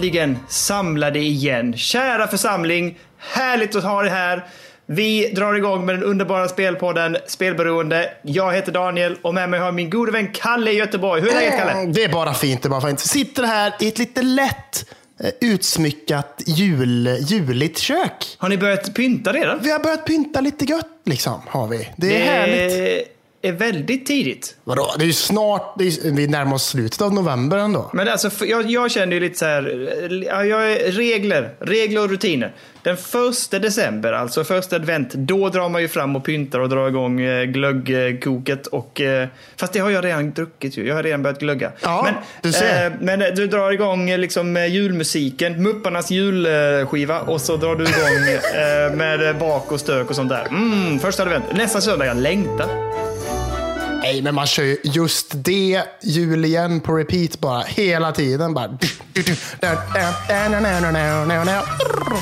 äntligen samlade igen. Kära församling, härligt att ha er här. Vi drar igång med den underbara spelpodden Spelberoende. Jag heter Daniel och med mig har min gode vän Kalle i Göteborg. Hur är läget Kalle? Det är bara fint. Det är bara fint. Sitter här i ett lite lätt eh, utsmyckat jul, juligt kök. Har ni börjat pynta redan? Vi har börjat pynta lite gött liksom. Har vi. Det är härligt. Är väldigt tidigt. Vadå? Det är ju snart, det är, vi närmar oss slutet av november ändå. Men alltså, jag, jag känner ju lite så här, ja, jag är regler, regler och rutiner. Den första december, alltså första advent, då drar man ju fram och pyntar och drar igång eh, glöggkoket. Och, eh, fast det har jag redan druckit ju, jag har redan börjat glögga. Ja, men, du ser. eh, men du drar igång liksom julmusiken, Mupparnas julskiva och så drar du igång med bak och stök och sånt där. Mm, första advent, nästa söndag, jag längtar. Nej, men man kör ju just det jul igen på repeat bara. Hela tiden bara.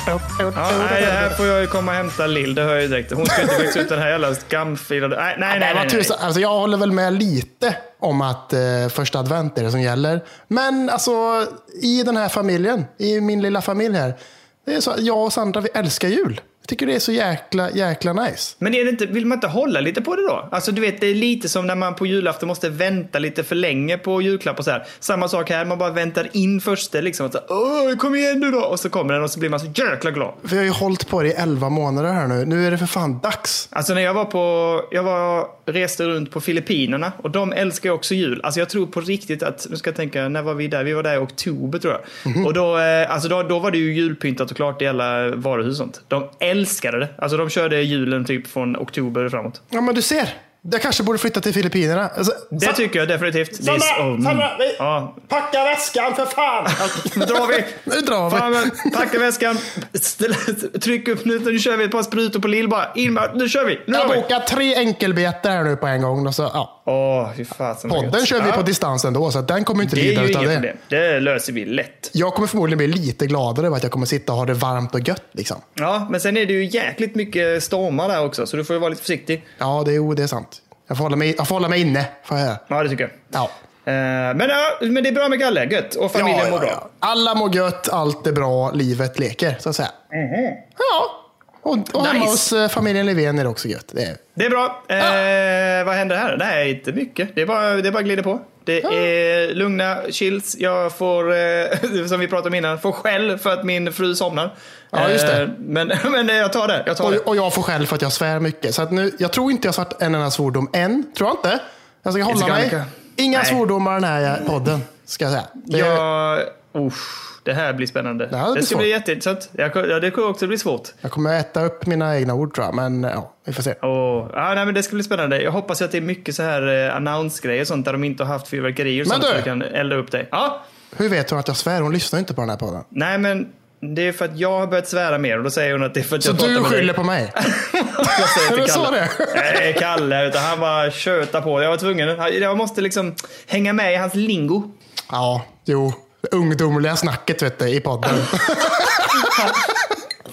Ja, nej, här får jag ju komma och hämta Lill, det hör jag ju direkt. Hon ska inte växa ut den här jävla skamfilade... Nej, nej, nej. Nej, nej. Alltså, jag håller väl med lite om att eh, första advent är det som gäller. Men alltså, i den här familjen, i min lilla familj här. Det är så att jag och Sandra, vi älskar jul. Tycker det är så jäkla, jäkla nice. Men är det inte, vill man inte hålla lite på det då? Alltså du vet, det är lite som när man på julafton måste vänta lite för länge på julklapp och så här. Samma sak här, man bara väntar in första liksom. Att så, Åh, kom igen nu då! Och så kommer den och så blir man så jäkla glad. Vi har ju hållit på det i 11 månader här nu. Nu är det för fan dags. Alltså när jag var på, jag var, reste runt på Filippinerna och de älskar ju också jul. Alltså jag tror på riktigt att, nu ska jag tänka, när var vi där? Vi var där i oktober tror jag. Och då, eh, alltså då, då var det ju julpyntat och klart i alla varuhus och sånt. De älskade det. Alltså de körde julen typ från oktober framåt. Ja, men du ser. Jag kanske borde flytta till Filippinerna. Alltså, Det tycker jag definitivt. Så- mm. Sandra, vi- Ja, Packa väskan för fan! nu drar vi. Nu drar vi. Fan, packa väskan, ställ, tryck upp nu, nu kör vi ett par sprutor på lill bara. In nu kör vi. Nu Jag bokar tre enkelbetar här nu på en gång. Och så, ja. Åh, fy fasen. Podden kör vi på distans ändå, så den kommer inte Det lida utav det. problem. Det löser vi lätt. Jag kommer förmodligen bli lite gladare över att jag kommer sitta och ha det varmt och gött. Liksom. Ja, men sen är det ju jäkligt mycket stormar där också, så du får ju vara lite försiktig. Ja, det är, jo, det är sant. Jag får hålla mig, jag får hålla mig inne. Får jag göra. Ja, det tycker jag. Ja. Eh, men, ja, men det är bra med Kalle, gött. Och familjen ja, mår ja, bra. ja. Alla mår gött, allt är bra, livet leker, så att säga. Ja. Och, och hemma Nice. hos eh, familjen Löfven är det också gött. Det är, Det är bra. Eh, Vad händer här? Nej, inte mycket. Det är bara, det är bara glider på. Det är lugna chills. Jag får, eh, som vi pratade om innan, får skäll för att min fru somnar. Ja, just det. Eh, men, men jag tar det. Jag tar och, det. och jag får själv för att jag svär mycket. Så nu, jag tror inte jag har sagt en enda svordom än. Tror jag inte. Jag ska hålla mig. Inga Nej. svordomar den här podden. Ska jag säga. Det, Jag, usch, det här blir spännande. det Det, ska svårt. bli jätteintressant. Jag, ja, det kommer också bli svårt. Jag kommer äta upp mina egna ord tror jag. Men ja, vi får se. Oh, ja, nej, men det ska bli spännande. Jag hoppas att det är mycket så här eh, announce-grejer och sånt där de inte har haft fyrverkerier och Men sånt så du! du kan elda upp dig. Ja, Hur vet hon att jag svär? Hon lyssnar inte på den här podden. nej men det är för att jag har börjat svära mer och då säger hon att det är för att Så jag pratar du med dig. skyller på mig? Jag säger till så Kalle. det Nej, Kalle, utan han bara tjötar på. Jag var tvungen. Jag måste liksom hänga med i hans lingo. Ja, jo. Det ungdomliga snacket vet du, i podden.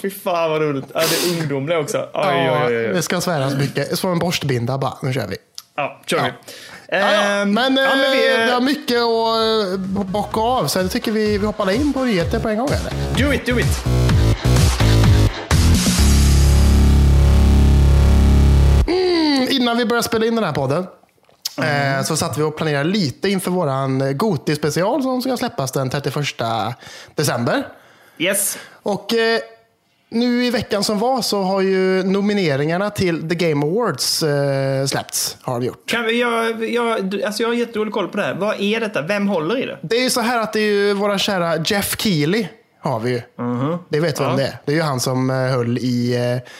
Fy fan vad roligt. Ja, det är ungdomliga också. Oj, Ja, oj, oj, det ska sväras mycket. Så en borstbinda bara. Nu kör vi. Ja, kör vi. Ja, ja. Ehm, Men, ja, men eh, vi, vi har mycket att eh, bocka av. Så jag tycker vi, vi hoppar in på nyheter på en gång. Eller? Do it, do it. Mm, Innan vi börjar spela in den här podden. Eh, Så satt vi och planerade lite inför våran Goti-special som ska släppas den 31 december. Yes. Och eh, nu i veckan som var så har ju nomineringarna till The Game Awards eh, släppts. Har de gjort. Kan vi, jag, jag, alltså jag har jättedålig koll på det här. Vad är detta? Vem håller i det? Det är ju så här att det är ju våra kära Jeff Keely har vi ju. Det vet vi Ja. om det är. Det är ju han som höll i, eh,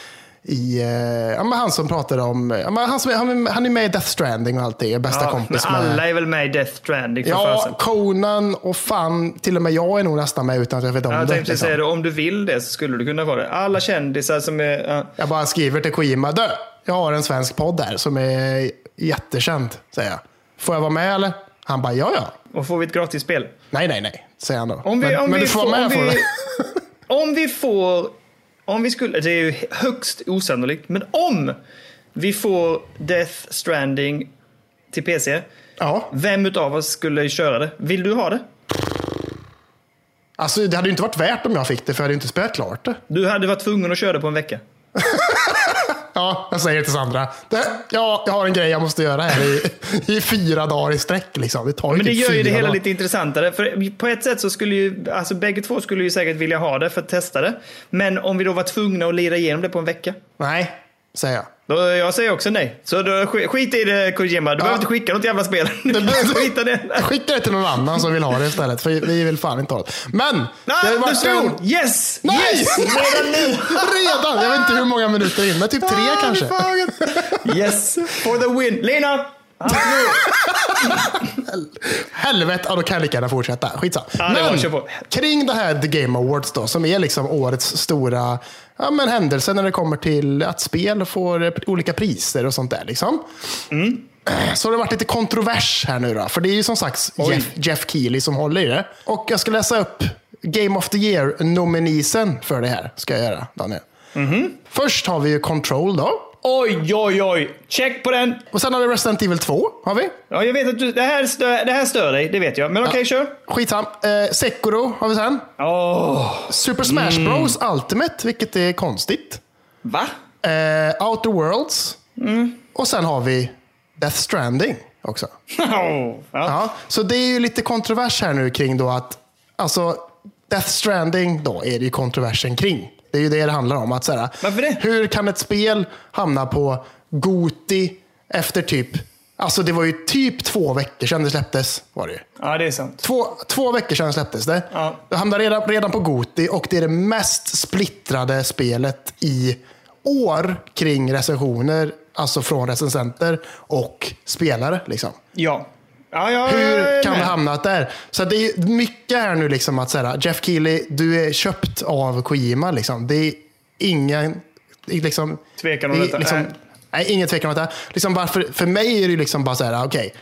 i eh, ja, men han som pratade om, ja, men han, som, han, han är med i Death Stranding och allting, är bästa Ja, kompis men alla med. är väl med i Death Stranding för Ja, fasen. Conan och fan, till och med jag är nog nästan med utan att jag vet om Jag det. tänkte liksom. säga det, om du vill det så skulle du kunna vara det. Alla kändisar som är... ja. Jag bara skriver till Kojima, du, jag har en svensk podd där som är jättekänd, säger jag. Får jag vara med eller? Han bara, ja ja. Och får vi ett gratis spel? Nej, nej, nej, säger han då. Om vi, men om men vi du får vara med om vi, om vi får... Om vi skulle... Det är ju högst osannolikt. Men om vi får Death Stranding till PC. Ja. Vem utav oss skulle köra det? Vill du ha det? Alltså det hade ju inte varit värt om jag fick det för jag hade inte spelat klart det. Du hade varit tvungen att köra det på en vecka. Ja, jag säger till Sandra. Det, ja, jag har en grej jag måste göra här i, i fyra dagar i sträck. Liksom. Det tar ju Men det typ gör ju det hela dagar. lite intressantare. För på ett sätt så skulle ju, alltså bägge två skulle ju säkert vilja ha det för att testa det. Men om vi då var tvungna att lira igenom det på en vecka. Nej, säger jag. Jag säger också nej. Så då, sk- skit i det Kojima. Du behöver inte skicka något jävla spel. Skita det. Skicka det till någon annan som vill ha det istället. För vi vill fan inte ha det. Men! Nej, det varit en- Yes! Nej! Yes! Redan nu! Redan! Jag vet inte hur många minuter in, men typ tre Ah, kanske. Yes, for the win. Lena! Helvete, ja, då kan jag lika gärna fortsätta. Skitsamma. Ja, det kör på. kring det här The Game Awards då, som är liksom årets stora ja, men händelse när det kommer till att spel får eh, olika priser och sånt där. Liksom. Mm. Så det har varit lite kontrovers här nu då. För det är ju som sagt Jeff, Jeff Keely som håller i det. Och jag ska läsa upp Game of the Year-nominisen för det här. Ska jag göra, Daniel. Mhm. Först har vi ju Control då. Oj, oj, oj. Check på den. Och sen har vi Resident Evil 2. Har vi. Ja, jag vet att du, det, här stör, det här stör dig, det vet jag. Men okej, kör. Skitsam. Eh, Sekiro har vi sen. Åh, Super Smash Bros Ultimate, vilket är konstigt. va? Eh, Outer Worlds. Och sen har vi Death Stranding också. ja. Ja, så det är ju lite kontrovers här nu kring då att, alltså Death Stranding då är det ju kontroversen kring. Det är ju det det handlar om. Att så här, Varför det? Hur kan ett spel hamna på Goti efter typ, alltså det var ju typ två veckor sedan det släpptes. Var det ju. ja, det är sant. Två, två veckor sedan släpptes det. Ja. Det hamnade redan, redan på Goti och det är det mest splittrade spelet i år kring recensioner, alltså från recensenter och spelare. Liksom. Ja. Ja, ja, Hur kan det med. hamnat där? Så det är mycket här nu liksom att säga, Jeff Keely, du är köpt av Kojima. Liksom. Det är ingen liksom, Tvekan om det detta. Liksom, Nej. nej. ingen tvekan om detta. Liksom varför, för mig är det liksom bara så här, okej.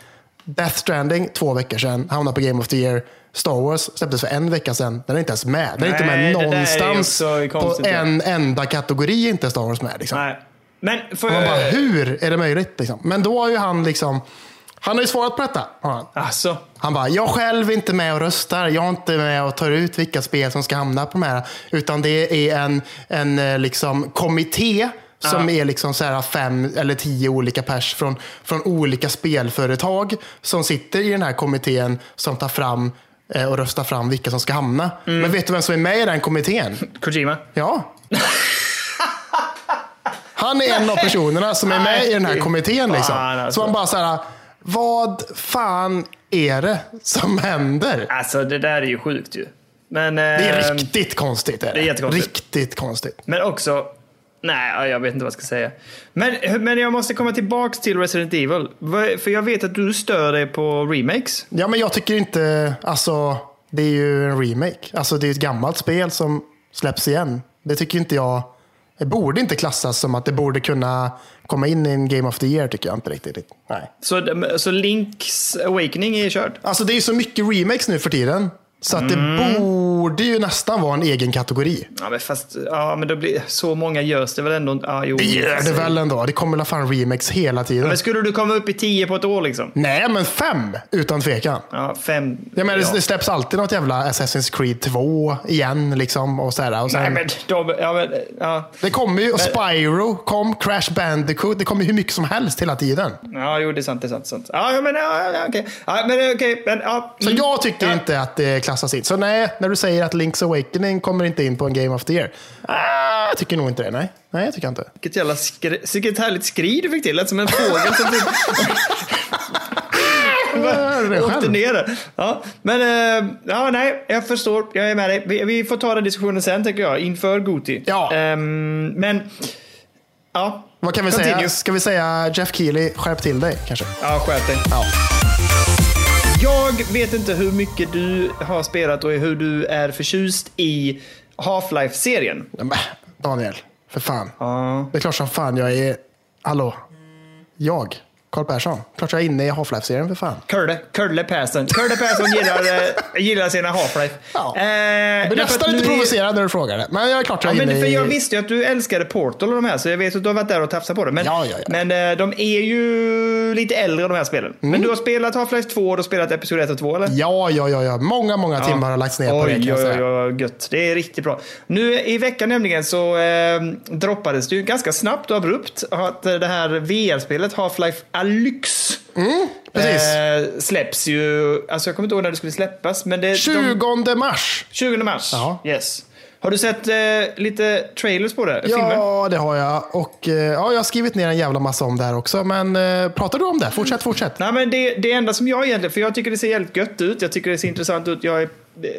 Death Stranding, två veckor sedan, hamnade på Game of the Year. Star Wars släpptes för en vecka sedan. Den är inte ens med. Den är inte Nej, med är ju någonstans. På en enda kategori är inte Star Wars med. Liksom. Nej. Men för... Man bara, hur är det möjligt? Liksom? Men då har ju han liksom, han har ju svarat på detta. han. Alltså. Han bara, jag själv är inte med och röstar. Jag är inte med och tar ut vilka spel som ska hamna på de här. Utan det är en, en eh, liksom, kommitté som är liksom så här fem eller tio olika pers från, från olika spelföretag som sitter i den här kommittén som tar fram eh, och röstar fram vilka som ska hamna. Mm. Men vet du vem som är med i den kommittén? Kojima. Ja. Han är en av personerna som är med i den här kommittén. Liksom. Alltså. Så man bara så här, vad fan är det som händer? Alltså, det där är ju sjukt ju. Men... Det är ehm, riktigt konstigt. Är det. det är jättekonstigt. Riktigt konstigt. Men också... Nej, jag vet inte vad jag ska säga. Men, men jag måste komma tillbaks till Resident Evil. För jag vet att du stör dig på remakes. Ja, men jag tycker inte, alltså, det är ju en remake. Alltså, det är ett gammalt spel som släpps igen. Det tycker inte jag, det borde inte klassas som att det borde kunna komma in i en Game of the Year, tycker jag inte riktigt. Nej. Så, så Links Awakening är kört. Alltså det är så mycket remakes nu för tiden. Så att det Mm. borde ju nästan vara en egen kategori. Ja, men fast ja, men då blir, så många görs det väl ändå. Ja, jo, Det gör det väl ändå. Det kommer väl fan remakes hela tiden. Men skulle du komma upp i tio på ett år liksom? Nej, men fem utan tvekan. Ja, fem. Jag menar, ja. det släpps alltid något jävla Assassin's Creed 2 igen. Liksom, och så här, och sen, Nej, men de, ja, men, ja. Det kommer ju, och Spyro kom, Crash Bandicoot. Det kommer hur mycket som helst hela tiden. ja, jo, det är sant. Det är sant. Det är sant. Ja, men ja, ja, okej. Ja, men okej. Men, ja. Så mm. jag tycker Ja. inte att det klassas in. Så nej, när du säger att Link's Awakening kommer inte in på en Game of the Year. Ah, jag tycker nog inte det. Nej, nej jag tycker inte. Vilket jävla skri, vilket härligt skri du fick till. Lät som en fågel som typ det åkte ner där. Ja, men eh, ja, nej, jag förstår. Jag är med dig. Vi, vi får ta den diskussionen sen tycker jag, inför Goti. Ja. Ehm, men, ja. Vad kan vi Continue. säga? Ska vi säga Jeff Keely, skärp till dig kanske? Ja, skärp dig. Ja. Jag vet inte hur mycket du har spelat och hur du är förtjust i Half-Life-serien. Daniel, för fan. Ja. Det är klart som fan jag är... Hallå? Jag Karl Persson. Klart jag är inne i Half-Life-serien för fan. Kurle, Kurle Persson. Kurle Persson gillar, eh, gillar sina Half-Life. Ja. Eh, Jag blir nästan lite provocerad när du frågar det. Men jag är klart jag Ja, är men inne för i... jag visste ju att du älskade Portal och de här, så jag vet att du har varit där och tafsat på det. Men, Ja, ja, ja. men eh, de är ju lite äldre de här spelen. Mm. Men du har spelat Half-Life 2 och du har spelat Episod 1 och 2 eller? Ja, ja, ja, ja. Många, många timmar har lagts ner på det. kan Oj, jag oj, säga. oj, gött. Det är riktigt bra. Nu i veckan nämligen så eh, droppades det ju ganska snabbt och abrupt att det här VR-spelet Half-Life Alyx precis. eh, släpps ju. Alltså jag kommer inte ihåg när det skulle släppas. Men det, de, 20 mars. 20 mars. Ja. Yes. Har du sett eh, lite trailers på det? Ja, det har jag. Och eh, ja, jag har skrivit ner en jävla massa om det här också. Men eh, pratar du om det? Fortsätt, fortsätt. Nej, men det, det enda som jag egentligen, för jag tycker det ser jävligt gött ut. Jag tycker det ser intressant ut. Jag, är, eh,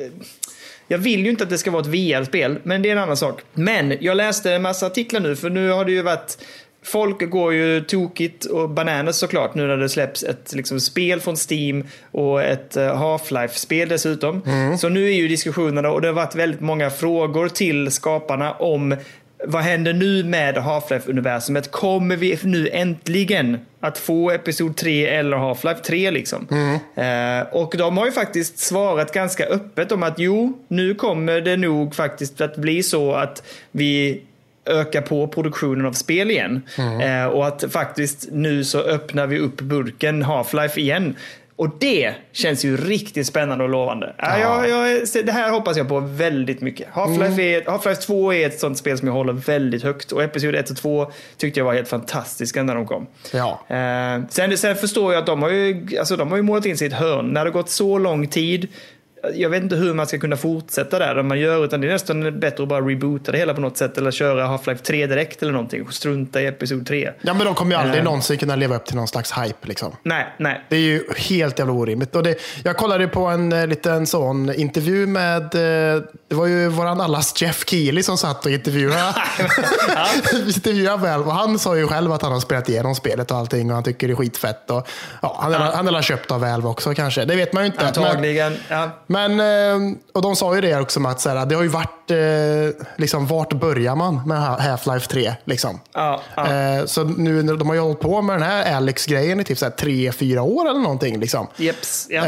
jag vill ju inte att det ska vara ett VR-spel, men det är en annan sak. Men jag läste en massa artiklar nu, för nu har det ju varit Folk går ju tokigt och bananas såklart nu när det släpps ett liksom, spel från Steam och ett eh, Half-Life-spel dessutom. Så nu är ju diskussionerna och det har varit väldigt många frågor till skaparna om vad händer nu med Half-Life-universumet? Kommer vi nu äntligen att få Episod 3 eller Half-Life 3 liksom? Eh, och de har ju faktiskt svarat ganska öppet om att jo, nu kommer det nog faktiskt att bli så att vi ökar på produktionen av spel igen. Eh, och att faktiskt nu så öppnar vi upp burken Half-Life igen. Och det känns ju riktigt spännande och lovande. Ja. Jag, jag, det här hoppas jag på väldigt mycket. Half-Life, är, Half-Life 2 är ett sånt spel som jag håller väldigt högt. Och Episod 1 och 2 tyckte jag var helt fantastiska när de kom. Ja. Eh, sen, sen förstår jag att de har, ju, alltså, de har ju målat in sig i ett hörn. När det har gått så lång tid. Jag vet inte hur man ska kunna fortsätta där, man gör, utan det är nästan bättre att bara reboota det hela på något sätt. Eller köra Half-Life 3 direkt eller någonting och strunta i Episod 3. Ja, men de kommer ju aldrig Eh. någonsin kunna leva upp till någon slags hype. Liksom. Nej, nej. Det är ju helt jävla orimligt. Och det, jag kollade på en eh, liten sån intervju med, eh, det var ju våran allas Jeff Keely som satt och intervjuade. intervjuade väl. Och han sa ju själv att han har spelat igenom spelet och allting och han tycker det är skitfett. Och, ja, han, är, han köpt av Valve också kanske. Det vet man ju inte. Men, Antagligen. Ja. Men, eh, och de sa ju det också med att så här, det har ju varit, eh, liksom, vart börjar man med Half-Life 3? Liksom? Ja, ja. Eh, Så nu, de har ju hållit på med den här Alex-grejen i typ så här tre, fyra år eller någonting. Liksom. Jeps, ja.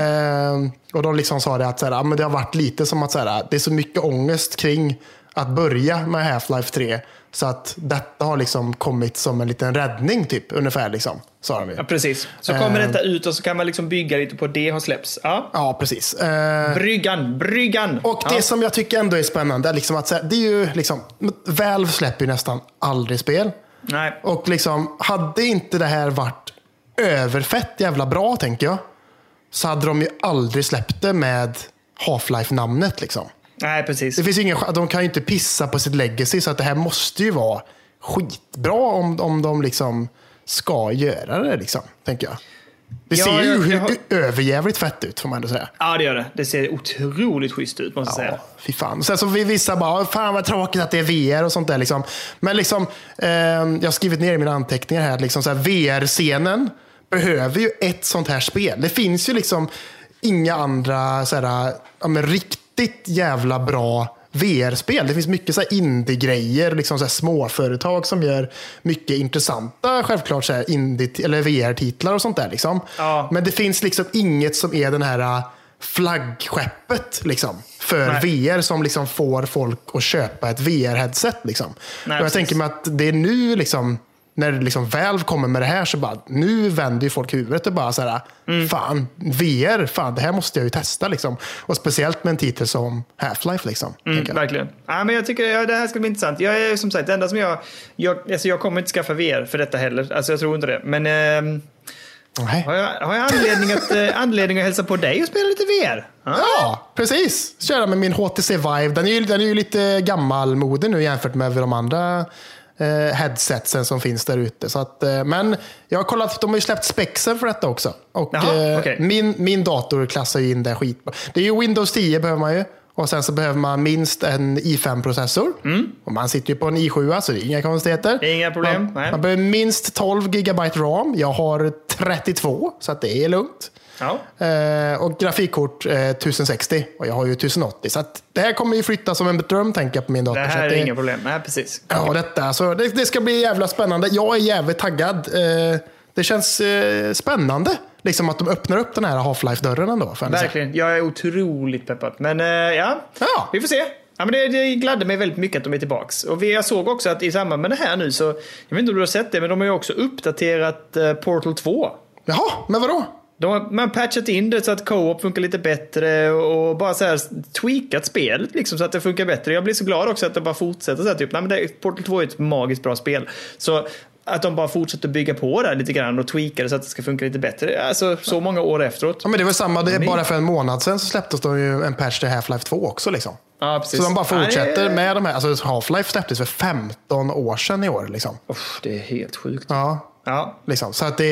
Och de liksom sa det att så här, men det har varit lite som att så här, det är så mycket ångest kring att börja med Half-Life 3. Så att detta har liksom kommit som en liten räddning, typ, ungefär. Liksom, sa de ju. ja, precis. Så kommer detta ut och så kan man liksom bygga lite på det har släppts. Ja. Ja, precis. Eh, Bryggan, bryggan! Och det ja. som jag tycker ändå är spännande, liksom att det är ju liksom, Valve släpper ju nästan aldrig spel. Nej. Och liksom, hade inte det här varit överfett jävla bra, tänker jag, så hade de ju aldrig släppt det med Half-Life-namnet. Liksom. Nej, precis. Det finns ingen, de kan ju inte pissa på sitt legacy, så att det här måste ju vara skitbra om, om de liksom ska göra det, liksom, tänker jag. Det Ja, ser ju jag- överjävligt fett ut, får man ändå säga. Ja, det gör det. Det ser otroligt schysst ut, måste jag säga. Fy fan. Sen så vi vissa bara, fan vad tråkigt att det är VR och sånt där. Liksom. Men liksom, eh, jag har skrivit ner i mina anteckningar här att liksom VR-scenen behöver ju ett sånt här spel. Det finns ju liksom inga andra så här, ja, men riktigt jävla bra VR-spel. Det finns mycket så indie-grejer, liksom så här småföretag som gör mycket intressanta, självklart så indie eller VR-titlar och sånt där. Liksom. Ja. Men det finns liksom inget som är den här äh, flaggskeppet liksom, för Nej. VR som liksom får folk att köpa ett VR-headset. Liksom. Nej, jag precis. tänker mig att det är nu, liksom, när liksom Valve kommer med det här, så bara, nu vänder ju folk huvudet och bara så här, Mm. fan, VR, fan, det här måste jag ju testa. Liksom. Och speciellt med en titel som Half-Life. Liksom, Mm, verkligen. Ja, men jag tycker ja, det här ska bli intressant. Jag är som sagt, det enda som jag... Jag, alltså jag kommer inte skaffa VR för detta heller. Alltså jag tror inte det. Men ehm, Nej. har, jag, har jag anledning att, eh, anledning att hälsa på dig och spela lite VR? Ja. Ja, precis. Köra med min HTC Vive. Den är ju, den är ju lite gammalmodig nu jämfört med de andra eh, headsetsen som finns där ute. Så att, eh, men jag har kollat, de har ju släppt spexen för detta också. Och Jaha, eh, okej. min, min dator klassar ju in det skitbra. Det är ju Windows 10 behöver man ju. Och sen så behöver man minst en i5-processor. Och man sitter ju på en i7, så det är inga konstigheter. Mm. Inga problem, Man, man behöver minst 12 GB RAM. Jag har 32, så att det är lugnt. Ja. Eh, och grafikkort eh, 1060 och jag har ju 1080. Så det här kommer ju flytta som en dröm tänker jag på min dator. Det här är inga problem. Nej, precis. Ja, detta. Så det, det ska bli jävla spännande. Jag är jävligt taggad. Eh, Det känns eh, spännande. Liksom att de öppnar upp den här Half-Life-dörren ändå. Verkligen. Jag är otroligt peppad. Men eh, ja, Ja. vi får se. Ja, men det, det gladde mig väldigt mycket att de är tillbaks. Och vi, jag såg också att i samband med det här nu så, jag vet inte om du har sett det, men de har ju också uppdaterat eh, Portal 2. Jaha, men vadå? De har man har patchat in det så att co-op funkar lite bättre och bara så här tweakat spelet liksom så att det funkar bättre. Jag blir så glad också att det bara fortsätter så här typ. Nej, men det, Portal 2 är ett magiskt bra spel. Så att de bara fortsätter bygga på det lite grann och tweaka det så att det ska funka lite bättre. Alltså så många år efteråt. Ja, men det var samma, det bara för en månad sedan så släpptes de ju en patch till Half-Life 2 också. Liksom. Ja. Så de bara fortsätter det- med de här. Alltså Half-Life släpptes för 15 år sedan i år. Liksom. Uff, det är helt sjukt. Ja, Ja. liksom. Så att det,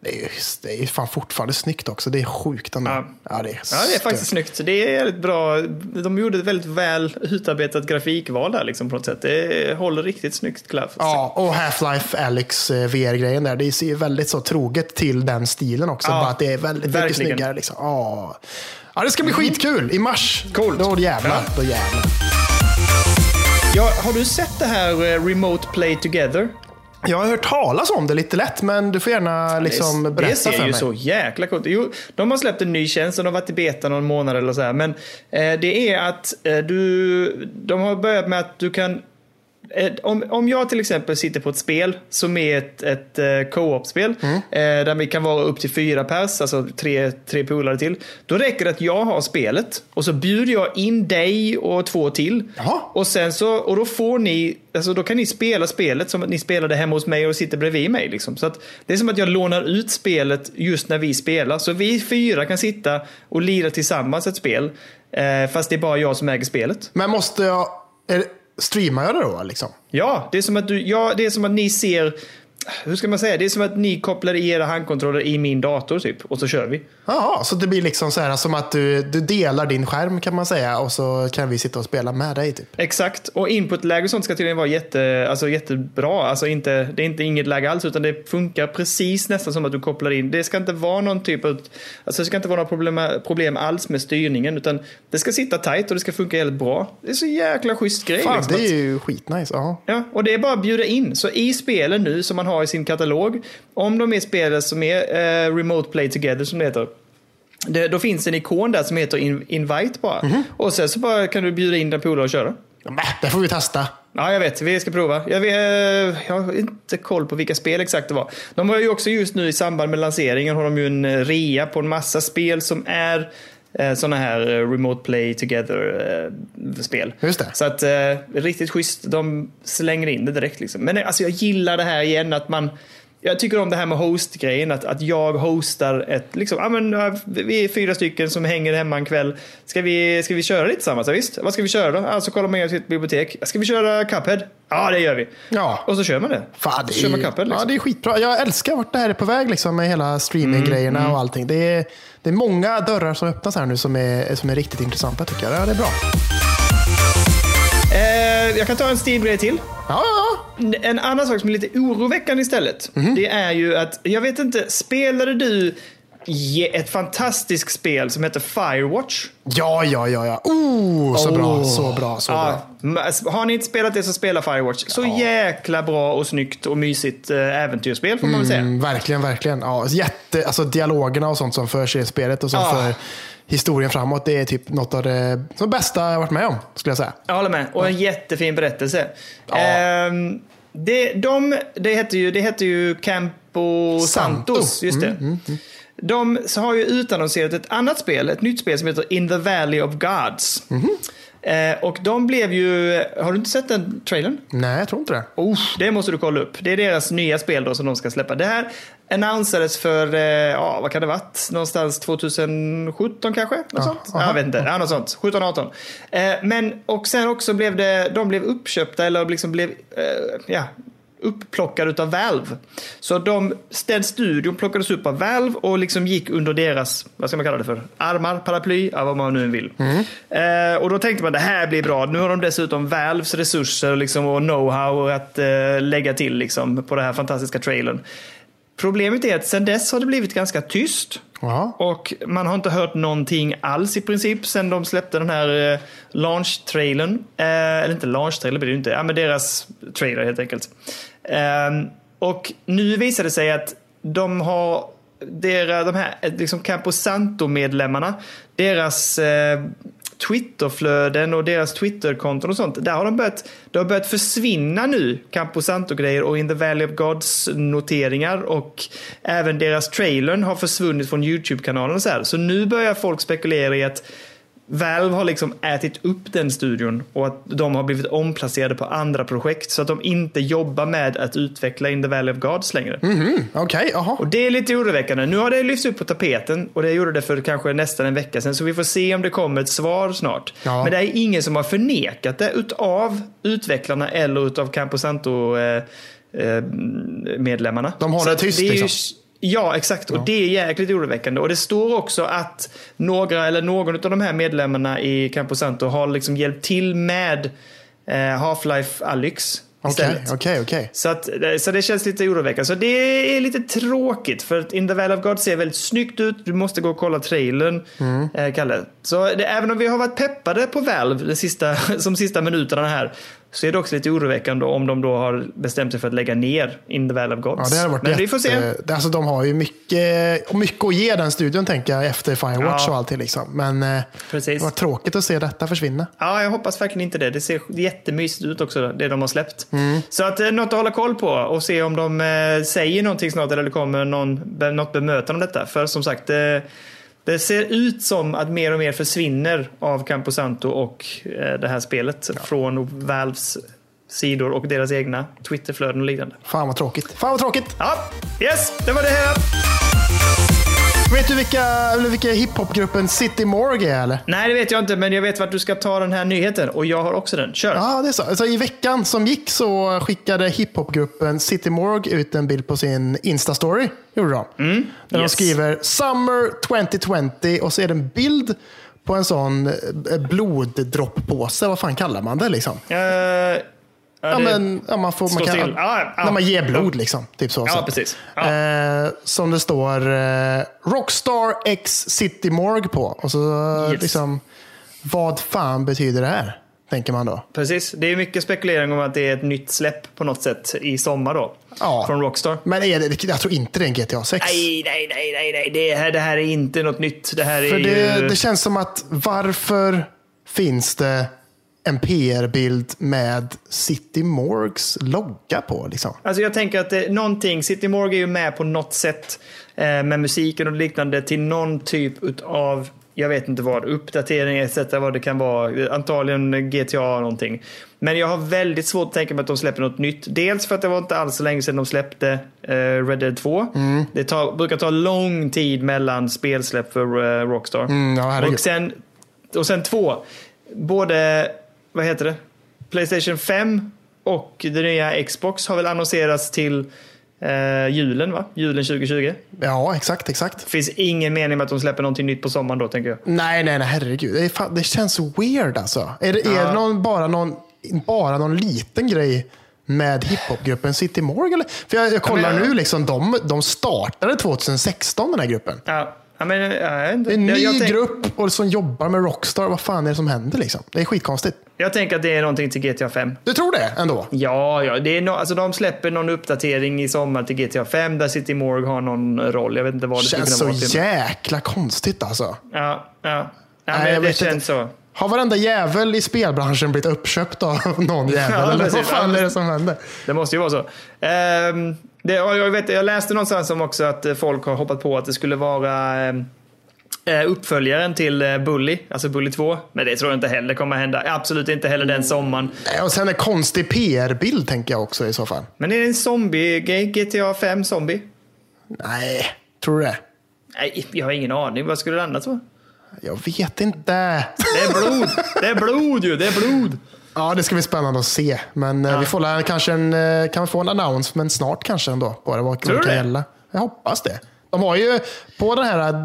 det, är, det är fan fortfarande snyggt också. Det är sjukt ändå. Ja. Ja, det är, Ja, det är faktiskt snyggt. Det är bra. De gjorde ett väldigt väl utarbetat grafikval där liksom på något sätt. Det håller riktigt snyggt klaff. Ja, och Half-Life Alyx eh, VR-grejen där. Det ser väldigt så troget till den stilen också. Ja, bara att det är väldigt mycket snyggare. Liksom. Ja. ja, det ska bli skitkul i mars. Coolt. Då jävlar. Då jävlar. Ja, har du sett det här eh, Remote Play Together? Jag har hört talas om det lite lätt, men du får gärna liksom det, berätta det ser för ju mig. så jäkla coolt Jo, de har släppt en ny tjänst och de har varit i beta någon månad eller så här. Men eh, det är att eh, du, de har börjat med att du kan om, om jag till exempel sitter på ett spel som är ett, ett eh, co-op-spel Mm. eh, där vi kan vara upp till fyra pers, alltså tre, tre polare till. Då räcker det att jag har spelet och så bjuder jag in dig och två till. Jaha. Och sen så, och då får ni, alltså då kan ni spela spelet som att ni spelade hemma hos mig och sitter bredvid mig. Liksom. Så att det är som att jag lånar ut spelet just när vi spelar. Så vi fyra kan sitta och lira tillsammans ett spel. Eh, fast det är bara jag som äger spelet. Men måste jag... Är, streamar jag det då? Liksom? Ja, det är som att, du, ja, det är som att ni ser, hur ska man säga, det är som att ni kopplar i era handkontroller i min dator typ. Och så kör vi. Jaha, så det blir liksom så här som att du, du delar din skärm kan man säga och så kan vi sitta och spela med dig typ. Exakt, och inputläge och sånt ska tydligen vara jätte, alltså jättebra. Alltså inte, det är inte inget läge alls, utan det funkar precis nästan som att du kopplar in. Det ska inte vara någon typ av, alltså det ska inte vara några problem, problem alls med styrningen, utan det ska sitta tight och det ska funka helt bra. Det är så jäkla schysst grej. Fan, liksom, det är ju skitnice. Ja. Ja, och det är bara att bjuda in. Så i spelen nu som man har i sin katalog, om de är spel som är eh, Remote Play Together som det heter, det, då finns en ikon där som heter in, Invite bara. Mhm. Och sen så bara kan du bjuda in den polare och köra. Men, det får vi testa. Ja, jag vet. Vi ska prova. Jag, vet, jag har inte koll på vilka spel exakt det var. De har ju också just nu i samband med lanseringen har de ju en eh, rea på en massa spel som är sådana här eh, Remote Play Together-spel. Just det. Så att eh, riktigt schysst. De slänger in det direkt liksom. Men eh, alltså jag gillar det här igen att man jag tycker om det här med host-grejen, att, att jag hostar ett, liksom, ja men vi är fyra stycken som hänger hemma en kväll. Ska vi, ska vi köra lite tillsammans? Ja, visst. Vad ska vi köra då? Alltså kolla med sitt bibliotek. Ska vi köra Cuphead? Ja, det gör vi. Ja. Och så kör man det. Fan, det så kör man är, Cuphead liksom. ja, det är skitbra. Jag älskar vart det här är på väg liksom, med hela streaminggrejerna Mm, och allting. Det är, det är många dörrar som öppnas här nu som är, som är riktigt intressanta tycker jag. Ja, det är bra. Eh, jag kan ta en Steam-grej till. Ja, ja, ja. En annan sak som är lite oroväckande istället. Mhm. Det är ju att, jag vet inte, spelade du ett fantastiskt spel som heter Firewatch? Ja, ja, ja. ja. Oh, så bra, så bra, så bra. Ja, men har ni inte spelat det så spela Firewatch. Så jäkla bra och snyggt och mysigt äh, äventyrsspel får man väl säga. Mm, verkligen, verkligen. Ja, jätte, alltså, dialogerna och sånt som för sig i spelet och som Ja. för historien framåt. Det är typ något av det bästa jag varit med om, skulle jag säga. Jag håller med. Och en jättefin berättelse. Ja. Ehm, det, de, det heter ju, det heter ju Campo Santo. Santos. Just det. De har ju utannonserat ett annat spel, ett nytt spel som heter In the Valley of Gods. Eh, och de blev ju, har du inte sett den trailern? Nej, jag tror inte det. Oh, det måste du kolla upp. Det är deras nya spel då som de ska släppa. Det här annonsades för, eh, ja vad kan det varit? Någonstans 2017 kanske? Något sånt? aha. Jag vet inte. Ja, något sånt. 17, 18. Eh, men, och sen också blev det, de blev uppköpta eller liksom blev, eh, ja, upplockade utav Valve. Så de, den studion plockades upp av Valve och liksom gick under deras, vad ska man kalla det för, armar, paraply, ja, vad man nu vill. Eh, och då tänkte man det här blir bra. Nu har de dessutom Valves resurser liksom, och know-how att eh, lägga till liksom, på den här fantastiska trailern. Problemet är att sen dess har det blivit ganska tyst. Ja. Och man har inte hört någonting alls i princip sen de släppte den här eh, launch-trailern. Eh, eller inte launch-trailer blir det inte. Ja, men deras trailer helt enkelt. Ehm, och nu visar det sig att de har deras, de här liksom Camposanto-medlemmarna, deras eh, Twitterflöden och deras Twitterkonton och sånt. Där har de börjat, det har börjat försvinna nu Camposanto-grejer och In the Valley of Gods-noteringar och även deras trailern har försvunnit från YouTube-kanalen och så här. Så nu börjar folk spekulera i att Valve har liksom ätit upp den studion och att de har blivit omplacerade på andra projekt så att de inte jobbar med att utveckla In the Valley of Gods längre. Mhm, Okej, jaha. Och det är lite oroväckande. Nu har det lyfts upp på tapeten och det gjorde det för kanske nästan en vecka sedan så vi får se om det kommer ett svar snart. Ja. Men det är ingen som har förnekat det utav utvecklarna eller utav Camposanto eh, eh, medlemmarna. De håller tyst, det liksom. Ja, exakt. Och det är jäkligt oroväckande. Och det står också att några eller någon av de här medlemmarna i Camposanto har liksom hjälpt till med eh, Half-Life Alyx Okej, istället. okej, okej. Så, att, så det känns lite oroväckande. Så det är lite tråkigt för att In the Valley of God ser väldigt snyggt ut. Du måste gå och kolla trailern, Mm. eh, Kalle. Så det, även om vi har varit peppade på Valve de sista, som sista minuterna här så är det också lite oroväckande om de då har bestämt sig för att lägga ner In the Valley of Gods. Ja, det varit Men jätte... vi får se. Alltså, de har ju mycket, mycket att ge den studion, tänker jag, efter Firewatch Ja. och allting. Liksom. Men eh, Precis. det var tråkigt att se detta försvinna. Ja, jag hoppas verkligen inte det. Det ser jättemysigt ut också, det de har släppt. Mm. Så att eh, något att hålla koll på och se om de eh, säger någonting snart eller det kommer någon, något bemötande om detta. För som sagt, det, ser ut som att mer och mer försvinner av Camposanto och eh, det här spelet från Valves sidor och deras egna Twitterflöden och liknande. Fan vad tråkigt. Fan vad tråkigt. Ja, yes, det var det här. Vet du vilka, vilka hiphopgruppen City Morgue är eller? Nej, det vet jag inte, men jag vet vart du ska ta den här nyheten och jag har också den. Kör! Ja, det är så. Alltså, I veckan som gick så skickade hiphopgruppen City Morgue ut en bild på sin Insta-story. Gjorde de. Där yes. de skriver “Summer 2020” och så är det en bild på en sån eh, bloddropppåse. Vad fan kallar man det liksom? Eh, ja, men, ja, man får, man kan. Ja, ja. När man ger blod liksom. Typ så. Ja, så. precis. Ja. Eh, som det står eh, Rockstar X City Morgue på. Och så Yes. liksom, vad fan betyder det här? Tänker man då. Precis, det är mycket spekulering om att det är ett nytt släpp på något sätt i sommar då. Ja. Från Rockstar. Men är det, jag tror inte det är en GTA 6. Nej, nej, nej, nej, nej. Det, här, det här är inte något nytt. Det här är För ju... det, det känns som att varför finns det en PR-bild med City Morgues logga på? Liksom? Alltså jag tänker att det, någonting, City Morgue är ju med på något sätt eh, med musiken och liknande till någon typ av, jag vet inte vad, uppdatering etc. vad det kan vara. Antagligen GTA någonting. Men jag har väldigt svårt att tänka mig att de släpper något nytt. Dels för att det var inte alls så länge sedan de släppte eh, Red Dead 2. Mm. Det tar, brukar ta lång tid mellan spelsläpp för eh, Rockstar. Mm, ja, och, sen, och sen två, både, vad heter det? Playstation 5 och det nya Xbox har väl annonserats till eh, julen, va? Julen 2020. Ja, exakt, exakt. Finns ingen mening med att de släpper någonting nytt på sommaren då, tänker jag. Nej, nej, nej, herregud. Det, fan, det känns weird alltså. Är det, är det någon, bara, någon, bara någon liten grej med hiphopgruppen City? Eller? För jag, jag kollar Ja, men- nu, liksom, de, de startade 2016 den här gruppen. Ja, ja men jag, jag, inte. Det är en jag, ny jag, tänk, grupp och som jobbar med Rockstar. Vad fan är det som händer liksom? Det är skitkonstigt. jag tänker att det är någonting till GTA 5. Du tror det ändå? Ja, ja. Det är no, alltså de släpper någon uppdatering i sommar till GTA 5 där City Morgue har någon roll. Jag vet inte vad det skulle Känns kunna så vara. till. jäkla konstigt alltså. Ja, ja. ja Nej, jag det känns inte. så. Har varenda jävel i spelbranschen blivit uppköpt av någon jävel? Ja, eller vad fan är det som händer? Det måste ju vara så. Ehm, det, jag, vet, jag läste någonstans om också att eh, folk har hoppat på att det skulle vara ehm, eh, uppföljaren till eh, Bully, alltså Bully 2. Men det tror jag inte heller kommer hända. Absolut inte heller den sommaren. Nej, Och sen en konstig PR-bild tänker jag också i så fall. Men är det en zombie-grej? GTA 5 zombie? Nej, tror du det? Nej, jag har ingen aning. Vad skulle det annat vara? Jag vet inte. Det är blod! Det är blod ju! Det är blod! Ja, det ska bli spännande att se. Men eh, vi får kanske en, eh, kan vi få en announcement snart kanske ändå. På det, vad Tror vad du kan det? gälla. Jag hoppas det. De har ju, på den här eh,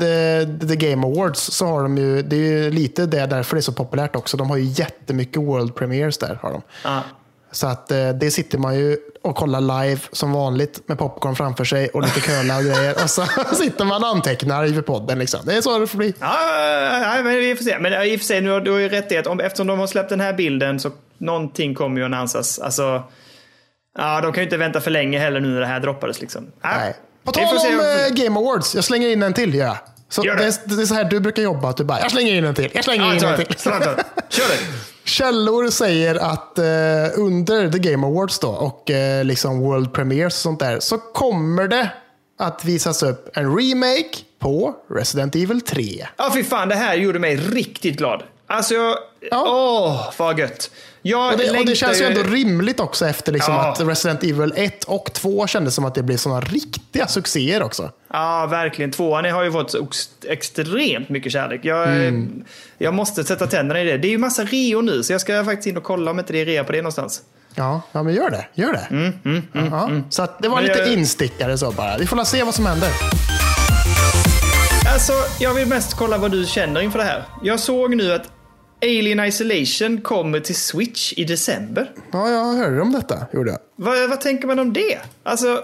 The, The Game Awards så har de ju, det är ju lite det därför det är så populärt också. De har ju jättemycket World Premiers där. Har de. Ja. Så att det sitter man ju och kollar live som vanligt med popcorn framför sig och lite köla och grejer. Och så sitter man och antecknar inför podden. Liksom. Det är så det får bli. Ja, ja, men vi får se. Men i och för sig, nu har du har ju rätt i att om, eftersom de har släppt den här bilden så någonting kommer ju annonsas. Alltså, ja, de kan ju inte vänta för länge heller nu när det här droppades. Liksom. Ja, Nej. På tal om vad- eh, Game Awards, jag slänger in en till. Ja. Så det. det. är, så här du brukar jobba, att du bara, jag slänger in en till, jag slänger Ja, in en till. Kör det. Källor säger att eh, under The Game Awards då, och eh, liksom World Premiers och sånt där, så kommer det att visas upp en remake på Resident Evil 3. Ja, fy fan, det här gjorde mig riktigt glad. Alltså, jag... Ja. Åh, vad gött. Jag Och det, och det känns ju ändå rimligt också efter liksom Ja. att Resident Evil 1 och 2 kändes som att det blev sådana riktiga succéer också. Ja, verkligen. Tvåan har ju fått extremt mycket kärlek. Jag, Mm. jag måste sätta tänderna i det. Det är ju massa rio nu, så jag ska faktiskt in och kolla om inte det är rea på det någonstans. Ja, ja men gör det. Gör det. ja, Så att det var Mm, Men lite jag- instickare så bara. Vi får se vad som händer. Alltså, jag vill mest kolla vad du känner inför det här. Jag såg nu att Alien Isolation kommer till Switch i december. Ja, jag hörde om detta. Gjorde jag. Vad, vad tänker man om det? Alltså,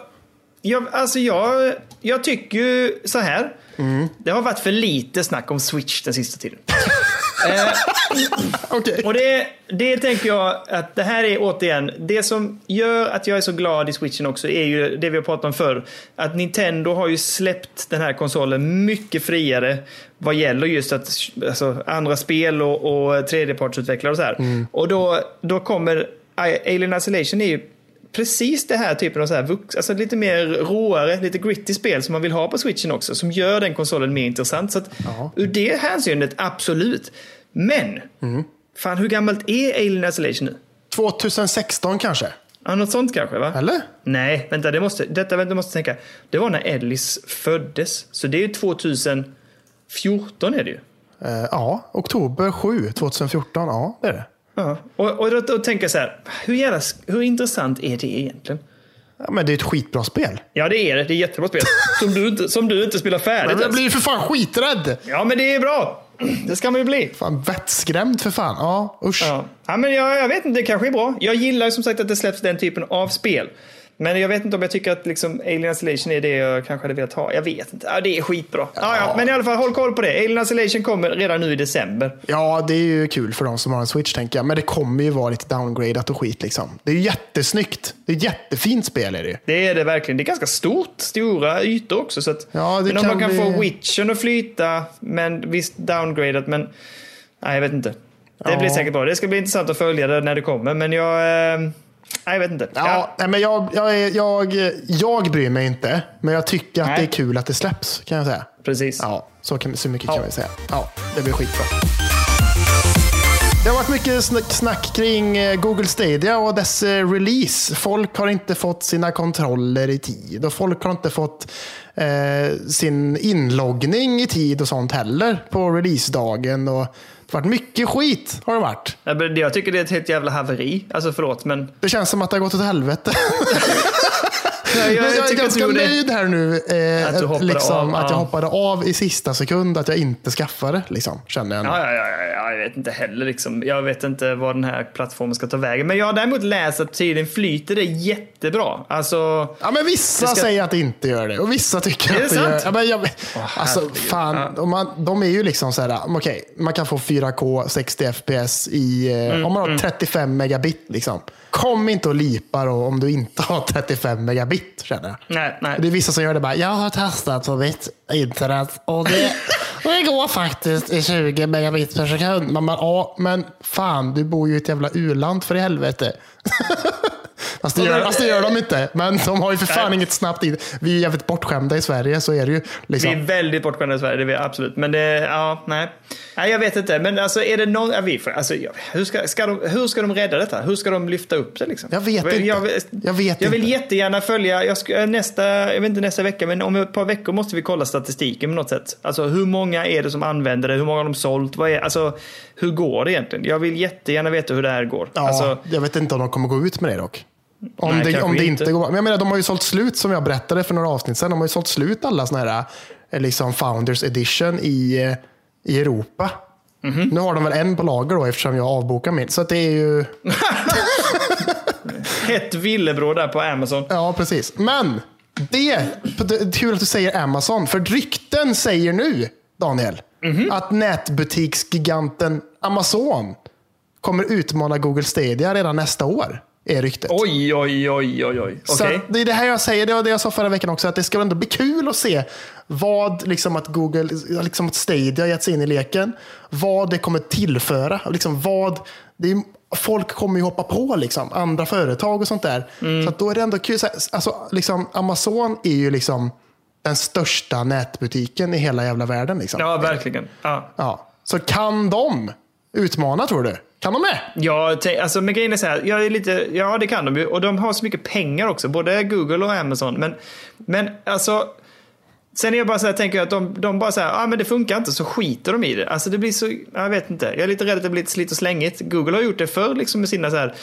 jag, alltså jag, jag tycker ju så här. Det har varit för lite snack om Switch den sista tiden. Okej. Och det, det tänker jag att det här är återigen, det som gör att jag är så glad i switchen också är ju det vi har pratat om förr. Att Nintendo har ju släppt den här konsolen mycket friare vad gäller just att alltså, andra spel och, och tredjepartsutvecklare och så här. Och då, då kommer Alien Isolation är ju precis det här typen av så här alltså lite mer råare, lite gritty spel som man vill ha på switchen också. Som gör den konsolen mer intressant. Så att ur det hänseendet, absolut. Men, fan hur gammalt är Alien Isolation nu? 2016 kanske? Ja, något sånt kanske va? Eller? Nej, vänta, det måste, detta vänta, måste tänka. Det var när Ellis föddes. Så det är ju 2014 är det ju. Eh, ja, oktober 7, 2014. Ja, det är det. Ja. Och, och då, då tänker jag så här, hur, jävla, hur intressant är det egentligen? Ja, men det är ett skitbra spel. Ja, det är det. Det är jättebra spel. Som du inte, som du inte spelar färdigt Men jag blir ju för fan skiträdd! Ja, men det är bra. Det ska man ju bli. Fan, vettskrämd för fan. Ja, usch. Ja, ja men jag, jag vet inte, det kanske är bra. Jag gillar som sagt att det släpps den typen av spel. Men jag vet inte om jag tycker att liksom Alien Isolation är det jag kanske hade velat ha. Jag vet inte. Ja, det är skitbra. Ja. Ja, men i alla fall, håll koll på det. Alien Isolation kommer redan nu i december. Ja, det är ju kul för de som har en Switch tänker jag. Men det kommer ju vara lite downgradat och skit liksom. Det är ju jättesnyggt. Det är ett jättefint spel är det ju. Det är det verkligen. Det är ganska stort, stora ytor också. Så att, Ja, det men om man kan bli- få Witchen att flyta, men visst downgradat, men nej, jag vet inte. Det Ja. blir säkert bra. Det ska bli intressant att följa det när det kommer, men jag... Eh, nej, jag vet inte. Ja, nej, men jag, jag, jag, jag bryr mig inte. Men jag tycker att Nej. det är kul att det släpps, kan jag säga. Precis. Ja, så, kan, så mycket Ja. kan vi säga. Ja, det blir skitbra. Det har varit mycket snack, snack kring eh, Google Stadia och dess eh, release. Folk har inte fått sina kontroller i tid och folk har inte fått eh, sin inloggning i tid och sånt heller på releasedagen. Och det har varit mycket skit. har det varit. Jag, tycker det är ett helt jävla haveri. Alltså förlåt, men... Det känns som att det har gått åt helvete. Jag, jag, Men jag är ganska gjorde... nöjd här nu. Eh, Att du liksom, av, att jag ja. hoppade av i sista sekund. Att jag inte skaffade, liksom, känner jag nu. Ja, ja, ja, ja, ja, jag vet inte heller. Liksom. Jag vet inte vad den här plattformen ska ta vägen. Men jag har däremot läst att tiden flyter det jättebra. Alltså, Ja, men vissa Det ska- säger att det inte gör det och vissa tycker det att det gör sant? Ja, men jag, alltså, fan, Ja. man, de är ju liksom så här, okej, man kan få 4K 60 FPS i, eh, Mm, om man har 35 megabit. Liksom. Kom inte och lipa då om du inte har 35 megabit, känner jag. nej, nej. Det är vissa som gör det bara, jag har testat på mitt internet och det, och det går faktiskt i 20 megabit per sekund. Man bara, ja, men fan, du bor ju i ett jävla u-land för i helvete. Fast det, gör, fast det gör de inte. Men de har ju för fan inget snabbt in. Vi är jävligt bortskämda i Sverige, så är det ju. Liksom. Vi är väldigt bortskämda i Sverige, det är vi absolut. Men det, ja, nej. Nej, jag vet inte. Men alltså är det någon, ja, vi får, alltså, hur, ska, ska de, hur ska de rädda detta? Hur ska de lyfta upp det liksom? Jag vet inte. Jag, Jag vet jag vill inte. jättegärna följa, jag ska, nästa, jag vet inte nästa vecka, men om ett par veckor måste vi kolla statistiken på något sätt. Alltså hur många är det som använder det? Hur många har de sålt? Vad är, alltså, hur går det egentligen? Jag vill jättegärna veta hur det här går. Ja, Alltså, jag vet inte om de kommer gå ut med det dock. Om, Nej, det, om det inte. inte går. Jag menar, de har ju sålt slut, som jag berättade för några avsnitt sedan, de har ju sålt slut alla såna här eh, liksom Founders Edition i, eh, i Europa. Mhm. Nu har de väl en på lager då eftersom jag avbokar min. Så det är ju... ett villebråd där på Amazon. Ja, precis. Men det, kul att du säger Amazon, för rykten säger nu, Daniel, Mhm. att nätbutiksgiganten Amazon kommer utmana Google Stadia redan nästa år. Är ryktet. Oj, oj, oj, oj, oj. Så att det är det här jag säger, det var det jag sa förra veckan också, att det ska ändå bli kul att se vad liksom att Google, liksom att Stadia gett sig in i leken, vad det kommer tillföra. Liksom vad, det är, folk kommer ju hoppa på liksom, andra företag och sånt där. Mm. Så då är det ändå kul. Så här, Alltså, liksom, Amazon är ju liksom den största nätbutiken i hela jävla världen. Liksom. Ja, verkligen. Ja. Ja. Så kan de utmana tror du? Kan de med? Ja, alltså, men grejen är så här, jag är lite, ja det kan de ju. Och de har så mycket pengar också, både Google och Amazon. Men, men alltså, sen är jag bara så här, tänker jag att de, de bara så här, ah, men det funkar inte, så skiter de i det. Alltså det blir så, jag vet inte. Jag är lite rädd att det blir lite slit och slängigt. Google har gjort det förr liksom med sina så här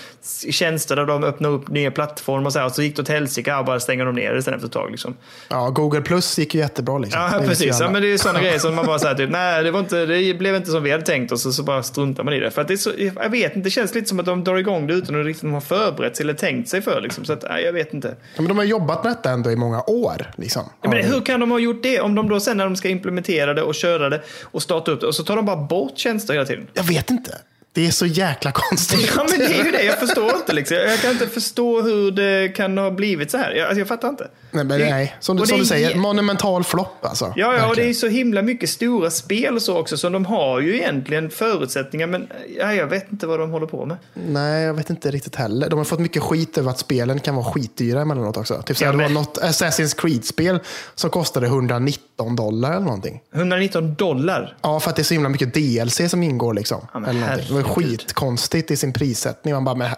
tjänster där de öppnar upp nya plattformar och så här. Och så gick det åt helsike, och bara stänger de ner det sen efter ett tag liksom. Ja, Google Plus gick ju jättebra. Liksom. Ja, precis. Ja, men det är sådana grejer som man bara säger typ, nej, det, var inte, det blev inte som vi hade tänkt oss och så bara struntar man i det. För att det är så, jag vet inte, det känns lite som att de drar igång det utan att riktigt ha förberett sig eller tänkt sig för. Liksom. Så att, nej, jag vet inte. Ja, men de har jobbat med detta ändå i många år. Liksom. Ja, men hur kan de ha gjort det? Om de då sen när de ska implementera det och köra det och starta upp det och så tar de bara bort tjänster hela tiden. Jag vet inte. Det är så jäkla konstigt. Ja men det är ju det, jag förstår inte liksom. Jag kan inte förstå hur det kan ha blivit så här. Jag, alltså, jag fattar inte. Nej, men Det- nej. Som, du, som du säger, ge- monumental flopp alltså. Ja, ja, och det är så himla mycket stora spel och så också, så de har ju egentligen förutsättningar, men ja, jag vet inte vad de håller på med. Nej, jag vet inte riktigt heller. De har fått mycket skit över att spelen kan vara skitdyra emellanåt också. Typ så Ja, det var något Assassin's Creed-spel som kostade 119 dollar eller någonting. 119 dollar. Ja, för att det är så himla mycket DLC som ingår. Liksom. Ja, eller någonting. Skitkonstigt i sin prissättning. Man bara, men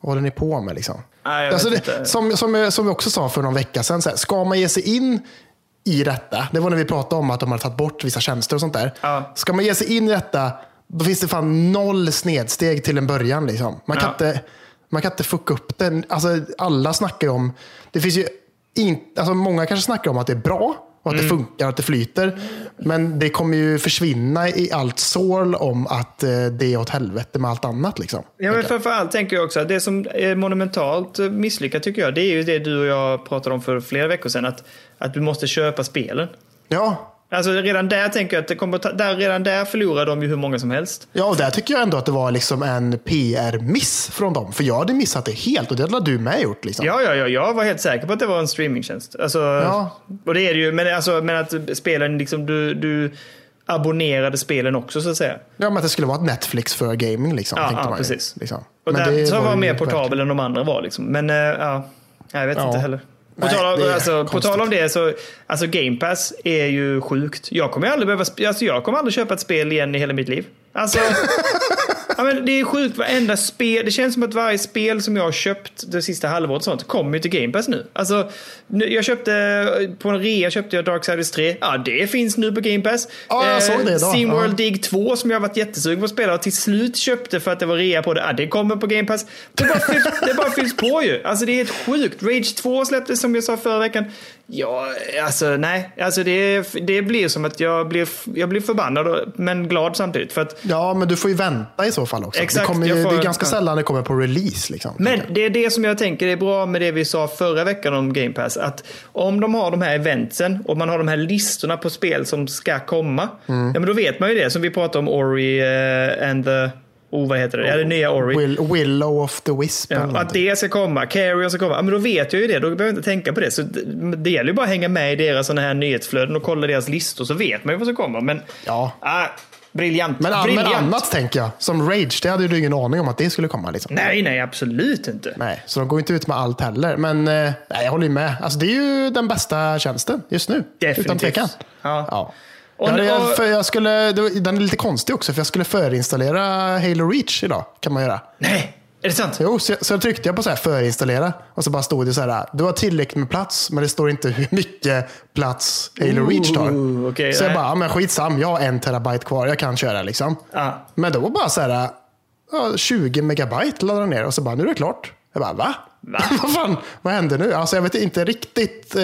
vad håller ni på med? Liksom? Nej, alltså, det, som, som, som vi också sa för någon vecka sedan, så här, ska man ge sig in i detta, det var när vi pratade om att de har tagit bort vissa tjänster och sånt där. Ja. Ska man ge sig in i detta, då finns det fan noll snedsteg till en början. Liksom. Man, kan Ja. inte, man kan inte fucka upp den. Alltså, alla snackar ju om, det finns ju in, alltså, många kanske snackar om att det är bra och att Mm. det funkar att det flyter. Men det kommer ju försvinna i allt sål om att eh, det är åt helvete med allt annat. Liksom. Ja, men framförallt tänker jag också att det som är monumentalt misslyckat tycker jag, det är ju det du och jag pratade om för flera veckor sedan, att, att du måste köpa spelen. Ja, Alltså redan där tänker jag att det kommer ta, där, redan där förlorar de ju hur många som helst. Ja, och där tycker jag ändå att det var liksom en PR-miss från dem. För jag hade missat det helt och det hade du med gjort. Liksom. Ja, ja, ja, jag var helt säker på att det var en streamingtjänst. Alltså, Ja. Och det är det ju, men, alltså, men att spelen, liksom, du, du abonnerade spelen också så att säga. Ja, men att det skulle vara ett Netflix för gaming. Liksom, Ja, ja man ju, precis. Liksom. Och Men den var, ju mer verkligen- portabel än de andra var. Liksom. Men eh, ja, jag vet Ja. inte heller. På, Nej, tal om, alltså, på tal om det så, alltså Game Pass är ju sjukt. Jag kommer aldrig behöva, alltså jag kommer aldrig köpa ett spel igen i hela mitt liv. Alltså, ja, men det är sjukt, varenda spel, det känns som att varje spel som jag har köpt det sista halvåret sånt kommer till Game Pass nu. Alltså, jag köpte, på en rea köpte jag Darksiders 3. Ja, det finns nu på Game Pass. Ja, jag såg det idag. Steamworld Ja. Dig 2 som jag har varit jättesugen på att spela och till slut köpte för att det var rea på det. Ja, det kommer på Game Pass. Det bara fylls, det bara fylls på ju. Alltså det är helt sjukt. Rage 2 släpptes som jag sa förra veckan. Ja, alltså nej. Alltså det, det blir som att jag blir, jag blir förbannad men glad samtidigt. För att, Ja, men du får ju vänta i så fall också. Exakt, det, kommer får- det är ganska sällan det kommer på release. Liksom, men det är det som jag tänker är bra med det vi sa förra veckan om Game Pass. Att om de har de här eventsen och man har de här listorna på spel som ska komma. Mm. Ja, men då vet man ju det. Som vi pratade om Ori eh, and the... Oh, vad heter det? Ja, det nya Ori. Will, Willow of the Wisp. Ja, att det ska komma, Carrion ska komma. Ja, men då vet jag ju det, då behöver jag inte tänka på det. Så det, det gäller ju bara att hänga med i deras såna här nyhetsflöden och kolla deras listor så vet man ju vad som kommer. Men Ja. ah, briljant. men, an- men briljant. annat tänker jag. Som Rage, det hade du ingen aning om att det skulle komma. Liksom. Nej, nej, absolut inte. Nej, så de går inte ut med allt heller. Men eh, nej, jag håller ju med. Alltså, det är ju den bästa tjänsten just nu. Definitivt. Utan tvekan. Ja. Ja. Och- ja, och- för jag skulle, den är lite konstig också, för jag skulle förinstallera Halo Reach idag. Kan man göra. Nej, är det sant? Jo, så, så tryckte jag på så här förinstallera och så bara stod det så här. Du har tillräckligt med plats, men det står inte hur mycket plats Halo Reach tar. Ooh, okej, så jag nej. bara, ja, men skitsam, jag har en terabyte kvar, jag kan köra liksom. Ja. Men då var bara så här, ja, 20 megabyte laddade ner och så bara, nu är det klart. Jag bara, va? Va? vad fan, vad hände nu? Alltså jag vet inte riktigt eh,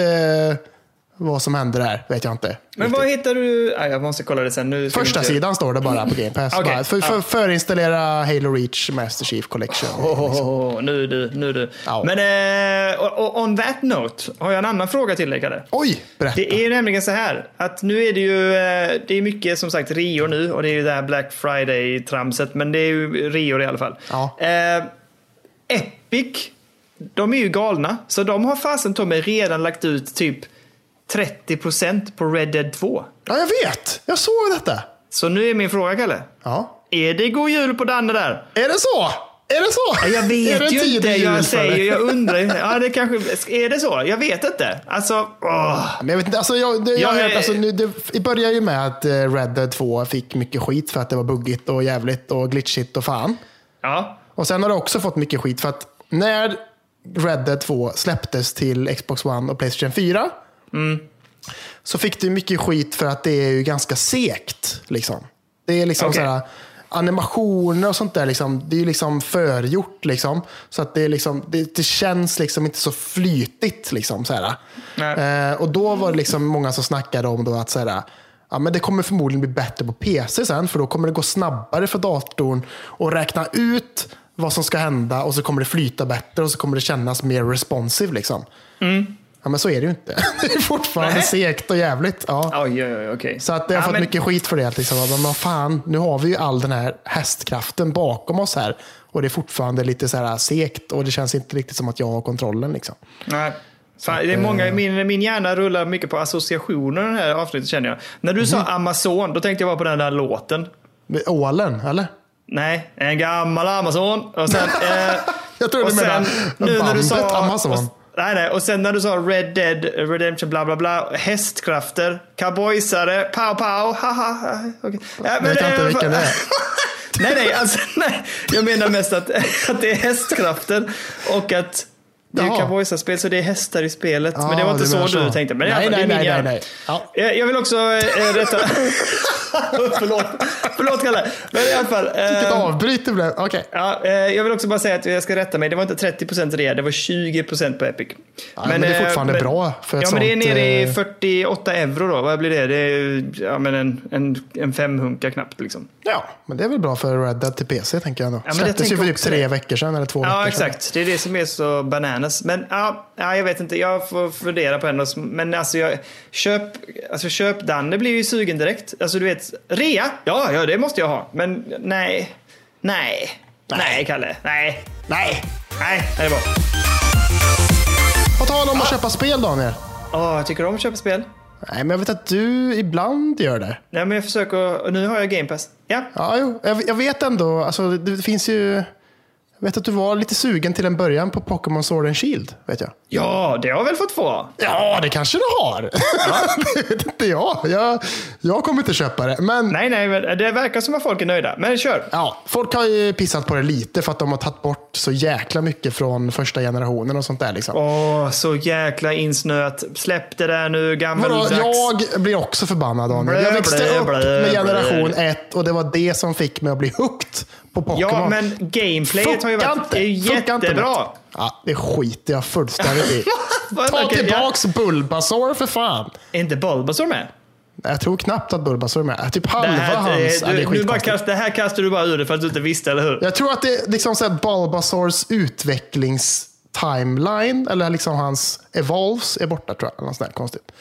vad som hände där, vet jag inte. Men vad hittar du? Ah, jag måste kolla det sen. Nu Första inte- sidan står det bara på Game Pass. Bara, för, för, ja. Förinstallera Halo Reach Master Chief Collection. Oh, oh, nu du, nu du. Ja. Men eh, on that note har jag en annan fråga till dig, Kalle. Oj, berätta. Det är nämligen så här att nu är det ju eh, det är mycket som sagt Rio nu och det är ju det här Black Friday-tramset men det är ju Rio i alla fall. Ja. Eh, Epic, de är ju galna. Så de har fasen mig redan lagt ut typ 30% på Red Dead 2. Ja, jag vet. Jag såg detta. Så nu är min fråga, Kalle. Ja. Är det god jul på Danne där? Är det så? Är det så? Jag är det vet ju inte. Jag säger, jag undrar. Ja, det kanske, är det så? Jag vet inte. Alltså, åh. Men jag vet inte, alltså jag, det, jag Jag hört, alltså nu, det, började ju med att eh, Red Dead 2 fick mycket skit för att det var buggigt och jävligt och glitchigt och fan. Ja, Och sen har det också fått mycket skit för att när Red Dead 2 släpptes till Xbox One och Playstation 4 så fick det mycket skit för att det är ju ganska segt. Liksom. Det är liksom Okej. såhär, animationer och sånt där, liksom, det är ju liksom förgjort. Liksom, så att det, liksom, det, det känns liksom inte så flytigt. Liksom. Nej. Eh, och då var det liksom många som snackade om då att såhär, ja, men det kommer förmodligen bli bättre på PC sen, för då kommer det gå snabbare för datorn att räkna ut vad som ska hända och så kommer det flyta bättre och så kommer det kännas mer responsive. Liksom. Ja, men så är det ju inte. Det är fortfarande Nej. segt och jävligt. Ja. oj, oj, oj, okej. Så att jag har Ja, fått men- mycket skit för det. Liksom, men fan, nu har vi ju all den här hästkraften bakom oss här. Och det är fortfarande lite så här segt och det känns inte riktigt som att jag har kontrollen. Liksom. Nej. Fan, det är eh, många, min, min hjärna rullar mycket på associationer i det här avsnittet känner jag. När du Mhm. sa Amazon, då tänkte jag bara på den där låten. Med Ålen, eller? Nej, en gammal Amazon. Och sen, eh, Jag tror och du menar bandet Amazon. Och, nej, nej. Och sen när du sa Red Dead Redemption, bla bla bla. Hästkrafter, cowboysare, pow pow, ha ha. ha. Okay. Ja, Jag vet inte vilka det är. nej, nej, alltså, nej. Jag menar mest att, att det är hästkrafter och att det är ju Jaha. cowboysaspel så det är hästar i spelet. men det var inte du så menar du tänkte. Men nej, det nej, är min nej, nej, nej. Ja. Jag vill också äh, rätta... förlåt, förlåt Kalle. Men i alla fall. eh, Vilket avbryt det blev. Okej. Ja, eh, jag vill också bara säga att jag ska rätta mig. Det var inte 30% rea, det var 20% på Epic. men det är fortfarande bra för ett Ja, men det är sånt, nere i eh, 48 euro då. Vad blir det? Det är ja, men en, en, en femhunka knappt liksom. Ja, men det är väl bra för Red Dead till PC tänker jag nog. men jag Släpptes ju för typ tre det. veckor sedan eller två Ja, veckor sedan. exakt. Det är det som är så bananas. Men ja, ja, jag vet inte. Jag får fundera på henne. Men alltså, jag, köp, alltså köp Danne blir ju sugen direkt. Alltså du vet, rea? Ja, ja, det måste jag ha. Men nej. Nej. Nej, Kalle. Nej. Nej! Nej, det är bra. På tal om att köpa spel Daniel. Åh, jag tycker om att köpa spel. Nej, men jag vet att du ibland gör det. Nej, men jag försöker. Och nu har jag Game Pass. Ja. Ja, jo, jag, jag vet ändå, alltså, det finns ju... Vet att du var lite sugen till en början på Pokémon Sword and Shield. Vet jag. Ja, det har jag väl fått få. Ja, det kanske du har. det vet inte jag. jag. Jag kommer inte köpa det. Men Nej, nej, det verkar som att folk är nöjda. Men kör. ja, folk har ju pissat på det lite för att de har tagit bort så jäkla mycket från första generationen och sånt där. Liksom. Åh, så jäkla insnöat. Släpp det där nu, gammeldags. jag blir också förbannad Daniel. Blä, Jag växte blä, upp blä, med generation 1 och det var det som fick mig att bli hooked på Pokémon. Ja, men gameplayet har ju varit det är ju inte jättebra. Ja, det skiter jag fullständigt i. Ta tillbaks Bulbasaur för fan. Är inte Bulbasaur med? Jag tror knappt att Bulbasaur är med. Typ halva Det här, hans... det, ja, det du, bara kast, det här kastar du bara ur det för att du inte visste, eller hur? Jag tror att det är liksom så här Bulbasaurs utvecklingstimeline, eller liksom hans evolves, är borta tror jag. Något sånt där konstigt.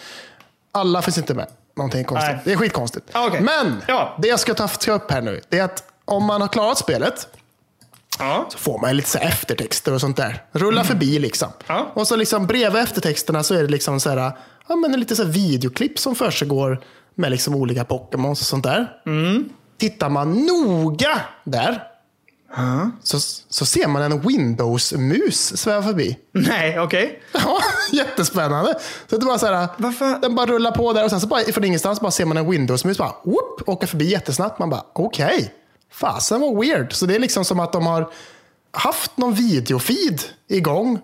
Alla finns inte med. Någonting konstigt. Nej. Det är skitkonstigt. Ah, okej. Men Ja. det jag ska ta ta upp här nu, det är att om man har klarat spelet Ja. så får man lite så eftertexter och sånt där. Rulla förbi liksom. Ja. Och så liksom bredvid eftertexterna så är det liksom så här, ja, men lite så här videoklipp som försiggår med liksom olika Pokémons och sånt där. Tittar man noga där så, så ser man en Windows-mus sväva förbi. Nej, okej. Ja, jättespännande. Så det bara så här, Varför? Den bara rullar på där och sen så bara från ingenstans bara ser man en Windows-mus bara whoop, åka förbi jättesnabbt. Man bara okej, fasen var weird. Så det är liksom som att de har haft någon videofeed igång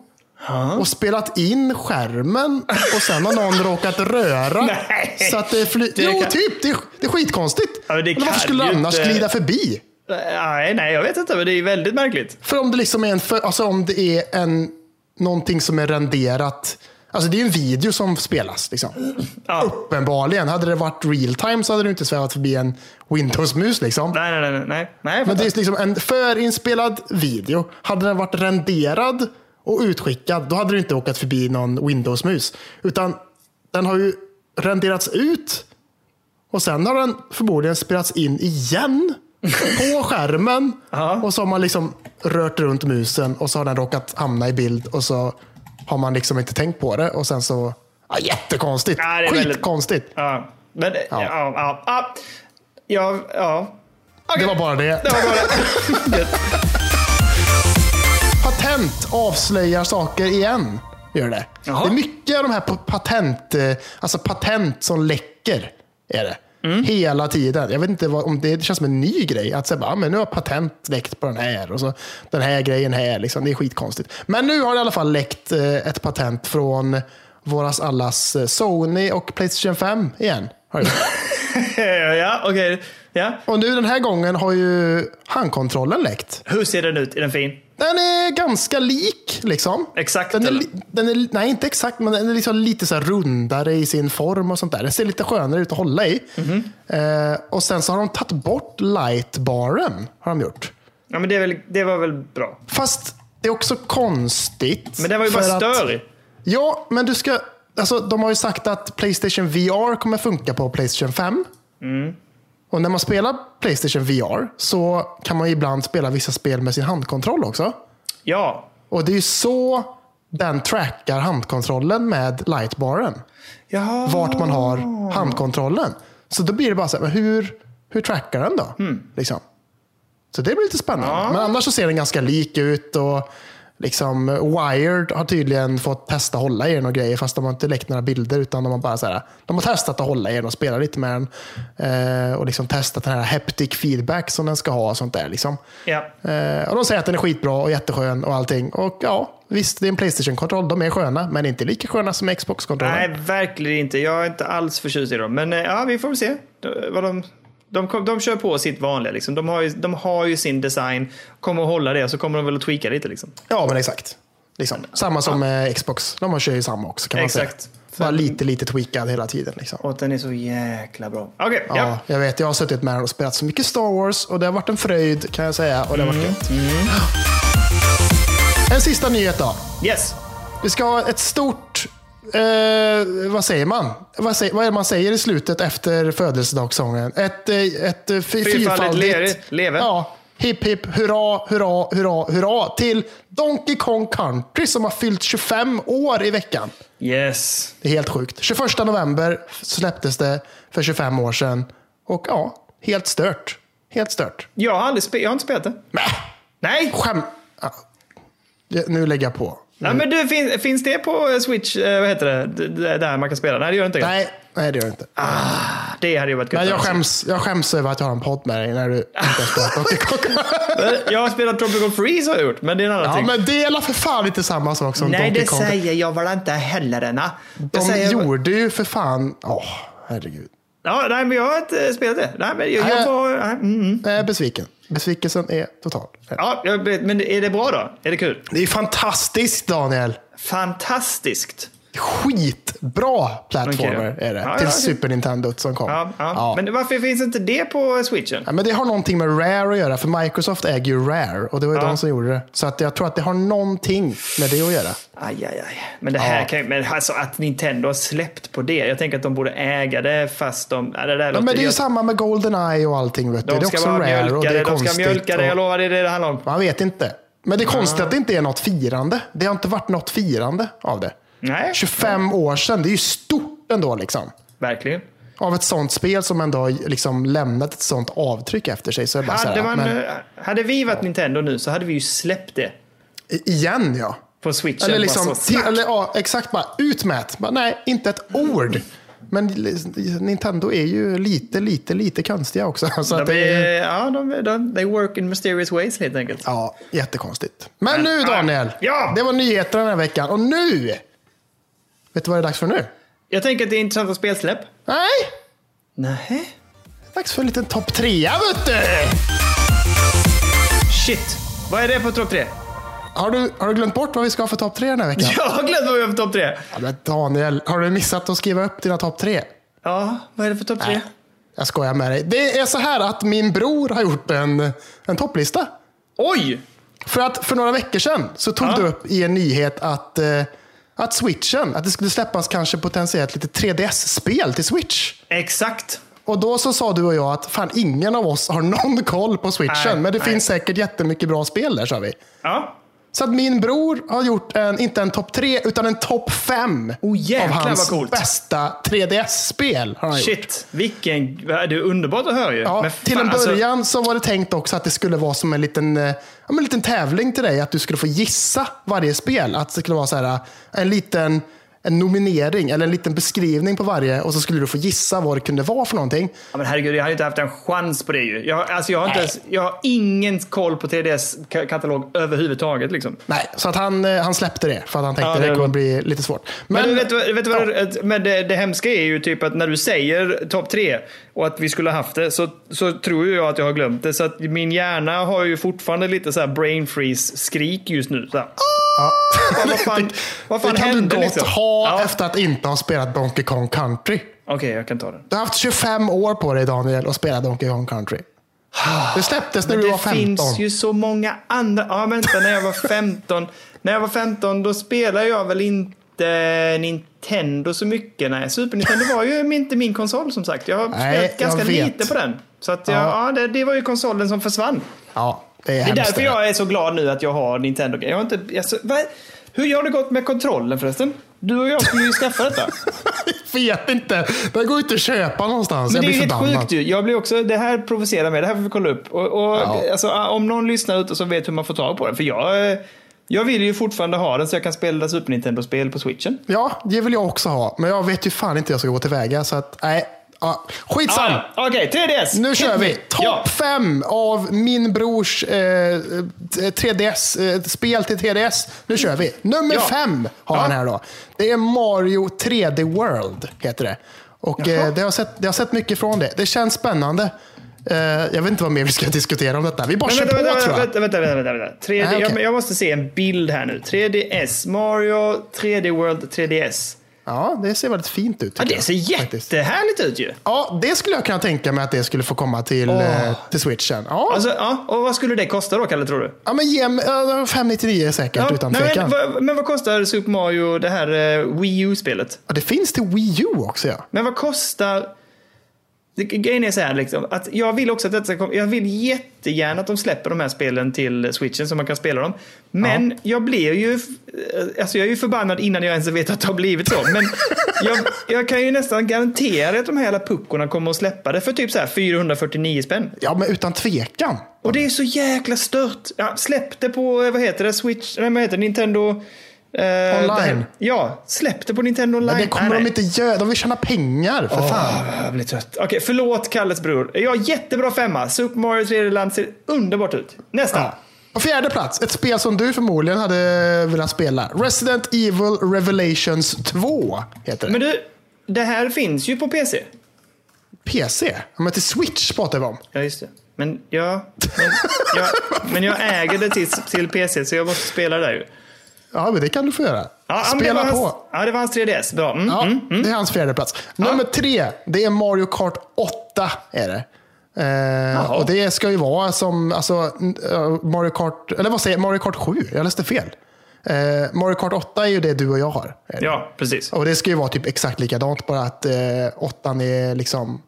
och spelat in skärmen och sen har någon råkat röra. Nej. så att det fly- Det Jo, kan- typ. Det är, det är skitkonstigt. Ja, men det varför skulle du annars inte- glida förbi? Nej, nej, jag vet inte, men det är väldigt märkligt. För om det liksom är en, för, alltså om det är en, någonting som är renderat. Alltså det är ju en video som spelas. Liksom. Ja. Uppenbarligen. Hade det varit real time så hade du inte svävat förbi en Windows-mus. Liksom. Nej, nej, nej, nej. nej Men det är liksom en förinspelad video. Hade den varit renderad och utskickad, då hade du inte åkat förbi någon Windows-mus. Utan den har ju renderats ut och sen har den förmodligen spelats in igen på skärmen. Och så har man liksom rört runt musen och så har den råkat hamna i bild och så har man liksom inte tänkt på det. Och sen så... Ja, jättekonstigt. Ja, det väldigt- Skitkonstigt. Ja. Men, ja. Ja, ja, ja. Ja, ja. Okej. Det var bara det. Det var bara det. Patent avslöjar saker igen. Gör det. Jaha. Det är mycket av de här patent, eh, alltså patent som läcker. Är det. Mm. Hela tiden. Jag vet inte vad, om det, det känns som en ny grej. Att säga, ah, men nu har patent läckt på den här och så den här grejen här. Liksom. Det är skitkonstigt. Men nu har det i alla fall läckt eh, ett patent från våras allas eh, Sony och Playstation 5 igen. Har. ja, okej. Ja. och nu den här gången har ju handkontrollen läckt. Hur ser den ut? Är den fin? Den är ganska lik. Liksom. Exakt, Den är, den är, nej, inte exakt, men den är liksom lite så rundare i sin form och sånt där. Den ser lite skönare ut att hålla i. Mhm. Eh, och sen så har de tagit bort lightbaren. Har de gjort. Ja, men det, är väl, det var väl bra. Fast det är också konstigt. Men den var ju bara störig. Ja, men du ska... Alltså, de har ju sagt att Playstation VR kommer funka på Playstation 5. Mm. Och när man spelar Playstation VR så kan man ju ibland spela vissa spel med sin handkontroll också. Ja. Och det är ju så den trackar handkontrollen med lightbaren. Jaha. Vart man har handkontrollen. Så då blir det bara så här, men hur, hur trackar den då? Liksom. Så det blir lite spännande. Ja. Men annars så ser den ganska lik ut. Och liksom, Wired har tydligen fått testa hålla i den och grejer. Fast de har inte läckt några bilder. Utan de har bara så här, de har testat att hålla i den och spela lite med den. Eh, och liksom testat den här haptic feedback som den ska ha. och sånt där. Liksom. Ja. Eh, och de säger att den är skitbra och jätteskön och allting. Och ja, visst, det är en Playstation-kontroll. De är sköna, men inte lika sköna som Xbox-kontrollen. Nej, verkligen inte. Jag är inte alls förtjust i dem. Men eh, ja, vi får väl se. Vad de, de, kom- de kör på sitt vanliga. Liksom. De, har ju, de har ju sin design. Kommer att hålla det så kommer de väl att tweaka lite. Liksom. Ja, men exakt. Liksom. Samma som med Xbox. De har kör ju samma också kan man Exakt. säga. Bara lite, lite tweakad hela tiden. Liksom. Och den är så jäkla bra. Okej, Ja. ja. jag vet. Jag har suttit med den och spelat så mycket Star Wars och det har varit en fröjd kan jag säga. Och det har varit gött. En sista nyhet då. Yes. Vi ska ha ett stort... Eh, vad säger man? Vad, säger, vad är det man säger i slutet efter födelsedagssången? Ett, eh, ett eh, fy- Fyrfaldigt le- leve. Ja. Hipp hipp hurra, hurra, hurra, hurra till Donkey Kong Country som har fyllt 25 år i veckan. Yes. Det är helt sjukt. 21 november släpptes det för 25 år sedan. Och ja, helt stört. Helt stört. Jag har, aldrig spe- jag har inte spelat det. Mäh, Nej! skäm... Ja, Nu lägger jag på. Ja, men du, fin, finns det på eh, Switch, eh, vad heter det, där man kan spela? Nej, det gör det inte. Nej, nej det gör jag inte. Det hade ju varit gött. Men jag skäms, jag skäms över att jag har en podd med dig när du inte har spelat Donkey Kong. Jag har spelat Tropical Freeze har jag gjort, men det är en annan Ja, ting. men det är för fan inte samma sak som Nej, Donkey det Kong. säger jag väl inte heller. Jag De säger, gjorde ju för fan... Åh, herregud. Ja, nej, men jag har inte eh, spelat det. Nej, men jag, jag Nej. var... nej, Mm, är besviken. Besvikelsen är total. Ja, men är det bra då? Är det kul? Det är fantastiskt Daniel. Fantastiskt. Skitbra plattformer Okej. är det. Ja, till ja, Super Nintendo som kom. Ja. Men varför finns inte det på Switchen? Men det har någonting med Rare att göra, för Microsoft äger ju Rare och det var ju de som gjorde det. Så att jag tror att det har någonting med det att göra. Aj, aj, aj. Men det här kan men alltså att Nintendo har släppt på det. Jag tänker att de borde äga det fast de... Ja, det där låter- men det är ju jag- samma med Goldeneye och allting. Vet du. De det är också Rare och det är de konstigt. ska mjölka det. Jag lovar, det är det det handlar om. Man vet inte. Men det är konstigt att det inte är något firande. Det har inte varit något firande av det. Nej, 25 år sedan, det är ju stort ändå. Liksom. verkligen. Av ett sånt spel som ändå liksom lämnat ett sånt avtryck efter sig. Så är det bara så Hade, här, man, men, eh, hade vi varit Nintendo nu så hade vi ju släppt det i- igen ja. på Switchen. Eller liksom, till, eller, ja, exakt bara ut med det. Bara, Nej, inte ett ord. Men Nintendo är ju lite, lite, lite konstiga också. Så att de, det är, är, ja, de, de, they work in mysterious ways helt enkelt. ja, jättekonstigt. Men nu ja. Daniel, Ja. det var nyheterna den här veckan. Och nu, vet du vad det är dags för nu? Jag tänker att det är intressanta spelsläpp. Nej, Nej. dags för en liten topp trea vet du. Shit. Vad är det på topp tre? Har du, har du glömt bort vad vi ska ha för topp tre den här veckan? Jag har glömt vad vi har för topp tre. Ja, men Daniel, har du missat att skriva upp dina topp tre? Ja, vad är det för topp tre? Jag skojar med dig. Det är så här att min bror har gjort en, en topplista. Oj! För att för några veckor sedan så tog Ja. du upp i en nyhet att, eh, att switchen, att det skulle släppas kanske potentiellt lite 3DS-spel till switch. Exakt. Och då så sa du och jag att fan ingen av oss har någon koll på switchen. Nej, men det nej. finns säkert jättemycket bra spel där sa vi. Ja. Så att min bror har gjort en, inte en topp tre, utan en topp fem Oh, jäklar av hans bästa 3DS-spel. Har han gjort. Shit, vilken... Det är underbart att höra ju. Ja, Men till fan, en alltså- början så var det tänkt också att det skulle vara som en liten, eh, ja, en liten tävling till dig. Att du skulle få gissa varje spel. Att det skulle vara så här, eh, en liten en nominering eller en liten beskrivning på varje och så skulle du få gissa vad det kunde vara för någonting. Ja, men herregud, jag hade inte haft en chans på det ju. Jag, alltså, jag, har, inte ens, jag har ingen koll på 3DS-katalog överhuvudtaget. Liksom. Nej, så att han, eh, han släppte det för att han tänkte Ja, det det var- kommer bli lite svårt. Men, Men, vet, vad- vet du vad men det, det hemska är ju typ att när du säger topp tre och att vi skulle ha haft det så, så tror jag att jag har glömt det. Så att min hjärna har ju fortfarande lite så här brain freeze-skrik just nu. Så här. vad fan, vad fan det kan hände du gott liksom? ha Ja. efter att inte ha spelat Donkey Kong Country. Okej, jag kan ta den. Du har haft 25 år på dig Daniel att spela Donkey Kong Country. Det släpptes när Men du det var 15. finns ju så många andra. Ja, vänta, när jag var 15. när jag var 15 då spelade jag väl inte Nintendo så mycket. Nej, Super Nintendo var ju inte min konsol som sagt. Jag har Nej, spelat ganska jag lite på den. Så att jag, Ja. ja. det, det var ju konsolen som försvann. Ja, det är, Det är hemskt därför det. jag är så glad nu att jag har Nintendo. Jag har inte, alltså, vad, hur har det gått med kontrollen förresten? Du och jag skulle ju skaffa detta. vet inte. Det går inte att köpa någonstans. Men det jag är helt förbannad. sjukt ju. Jag blir också, det här provocerar mig. Det här får vi kolla upp. Och, och, Ja. alltså, om någon lyssnar ute som vet hur man får tag på den. För jag, eh, jag vill ju fortfarande ha den så jag kan spela Super Nintendo-spel på switchen. Ja, det vill jag också ha. Men jag vet ju fan inte hur jag ska gå tillväga. Så att, nej. Ja, skitsam. Ah, ja. Okej, 3DS! Nu kör vi. Topp Ja. fem av min brors eh, 3DS, eh, spel till 3DS. Nu kör vi. Nummer Ja. fem har Ja. han här då. Det är Mario 3D World, heter det. Och eh, det, har sett, det har sett mycket från det. Det känns spännande. Eh, jag vet inte vad mer vi ska diskutera om detta. Vi bara Men kör vänta, på vänta, tror jag. vänta, vänta, vänta, vänta, vänta. 3D, Nej, okej. jag, jag måste se en bild här nu. 3DS, Mario 3D World 3DS. Ja, det ser väldigt fint ut. Ja, det ser jag, jättehärligt ut ju. Ja, det skulle jag kunna tänka mig att det skulle få komma till, eh, till switchen. Ja, Alltså, ja, och vad skulle det kosta då, Kalle, tror du? ja men ge mig, ja, 599 säkert, Ja, utan tvekan. men, vad, men vad kostar Super Mario, det här eh, Wii U-spelet? Ja, det finns till Wii U också ja. Men vad kostar... Grejen är så här, liksom, att jag vill också att detta ska komma, Jag vill jättegärna att de släpper de här spelen till switchen så man kan spela dem. Men jag blir ju... eh, Alltså jag är ju förbannad innan jag ens vet att det har blivit så. Men jag, jag kan ju nästan garantera att de här jävla puckorna kommer att släppa det för typ så här 449 spänn. Ja, men utan tvekan. Och det är så jäkla stört. Ja, släpp det på, eh, vad heter det, Switch, nej vad heter det, Nintendo... eh, Online. det Ja, släpp det på Nintendo Online. Men det kommer Nej, de nej. inte göra. De vill tjäna pengar för fan. Åh, jag blir trött. Okej, förlåt Kalles bror. Jag har jättebra femma. Super Mario 3D Land ser underbart ut. Nästa. Ja. På fjärde plats, ett spel som du förmodligen hade velat spela. Resident Evil Revelations 2 heter det. Men du, det här finns ju på PC. PC? Ja, Men till Switch pratar vi om. Ja, just det. Men, ja, men, jag, men jag äger det till, till PC så jag måste spela där ju. Ja, men det kan du få göra. Ja, Spela på. Hans, ja, det var hans 3DS. Bra. Mm, Ja, mm. Det är hans fjärde plats. Nummer tre, det är Mario Kart 8. Är det. Eh, och det ska ju vara som alltså, eh, Mario Kart, eller vad säger jag? Mario Kart 7? Jag läste fel. Eh, Mario Kart 8 är ju det du och jag har. Ja, precis. Och det ska ju vara typ exakt likadant, bara att eh, 8 är liksom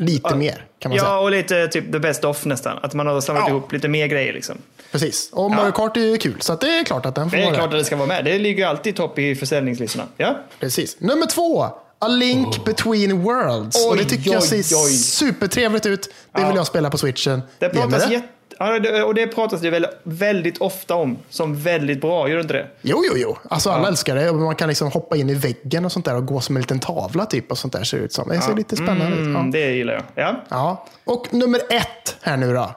lite mer kan man säga. Ja, och lite typ the best of nästan. Att man har samlat Ja. ihop lite mer grejer liksom. Precis. Och Mario Kart är ju kul, så att det är klart att den får Det är vara klart att det ska vara med. Det ligger alltid topp i försäljningslistorna. Ja. Precis. Nummer två. A Link Between Worlds. och det Oj, tycker jag oj, ser oj. supertrevligt ut. Det Ja. vill jag spela på switchen. Det pratas jätte... Ja, och det pratas det väl väldigt ofta om som väldigt bra, gör det inte det? Jo, jo, jo. Alltså alla älskar det. Man kan liksom hoppa in i väggen och sånt där och gå som en liten tavla typ och sånt där ser det ut som. Det ser lite spännande ut. Mm, Ja. det gillar jag. Ja. Ja. Och nummer ett här nu då.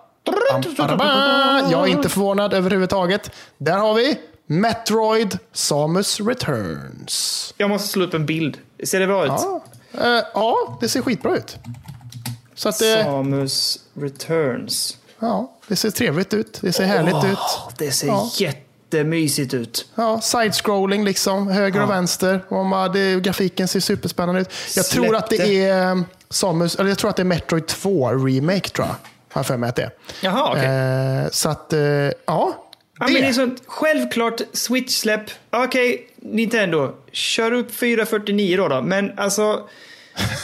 Jag är inte förvånad överhuvudtaget. Där har vi Metroid Samus Returns. Jag måste slå upp en bild. Ser det bra ut? Ja, Eh, ja det ser skitbra ut. Så att det, Samus Returns. Ja, det ser trevligt ut. Det ser härligt ut. Det ser Ja. jättemysigt ut. Ja, side-scrolling liksom, höger och vänster. Och man, det, grafiken ser superspännande ut. Jag tror att det är eh, Samus, eller jag tror att det är Metroid 2 Remake tror jag. Har jag för mig att det är. Jaha, okej. Eh, så att, eh, ja. Ja, det. men det är sånt självklart Switch-släpp. Okej, Nintendo. Kör upp 449 då, då. Men alltså...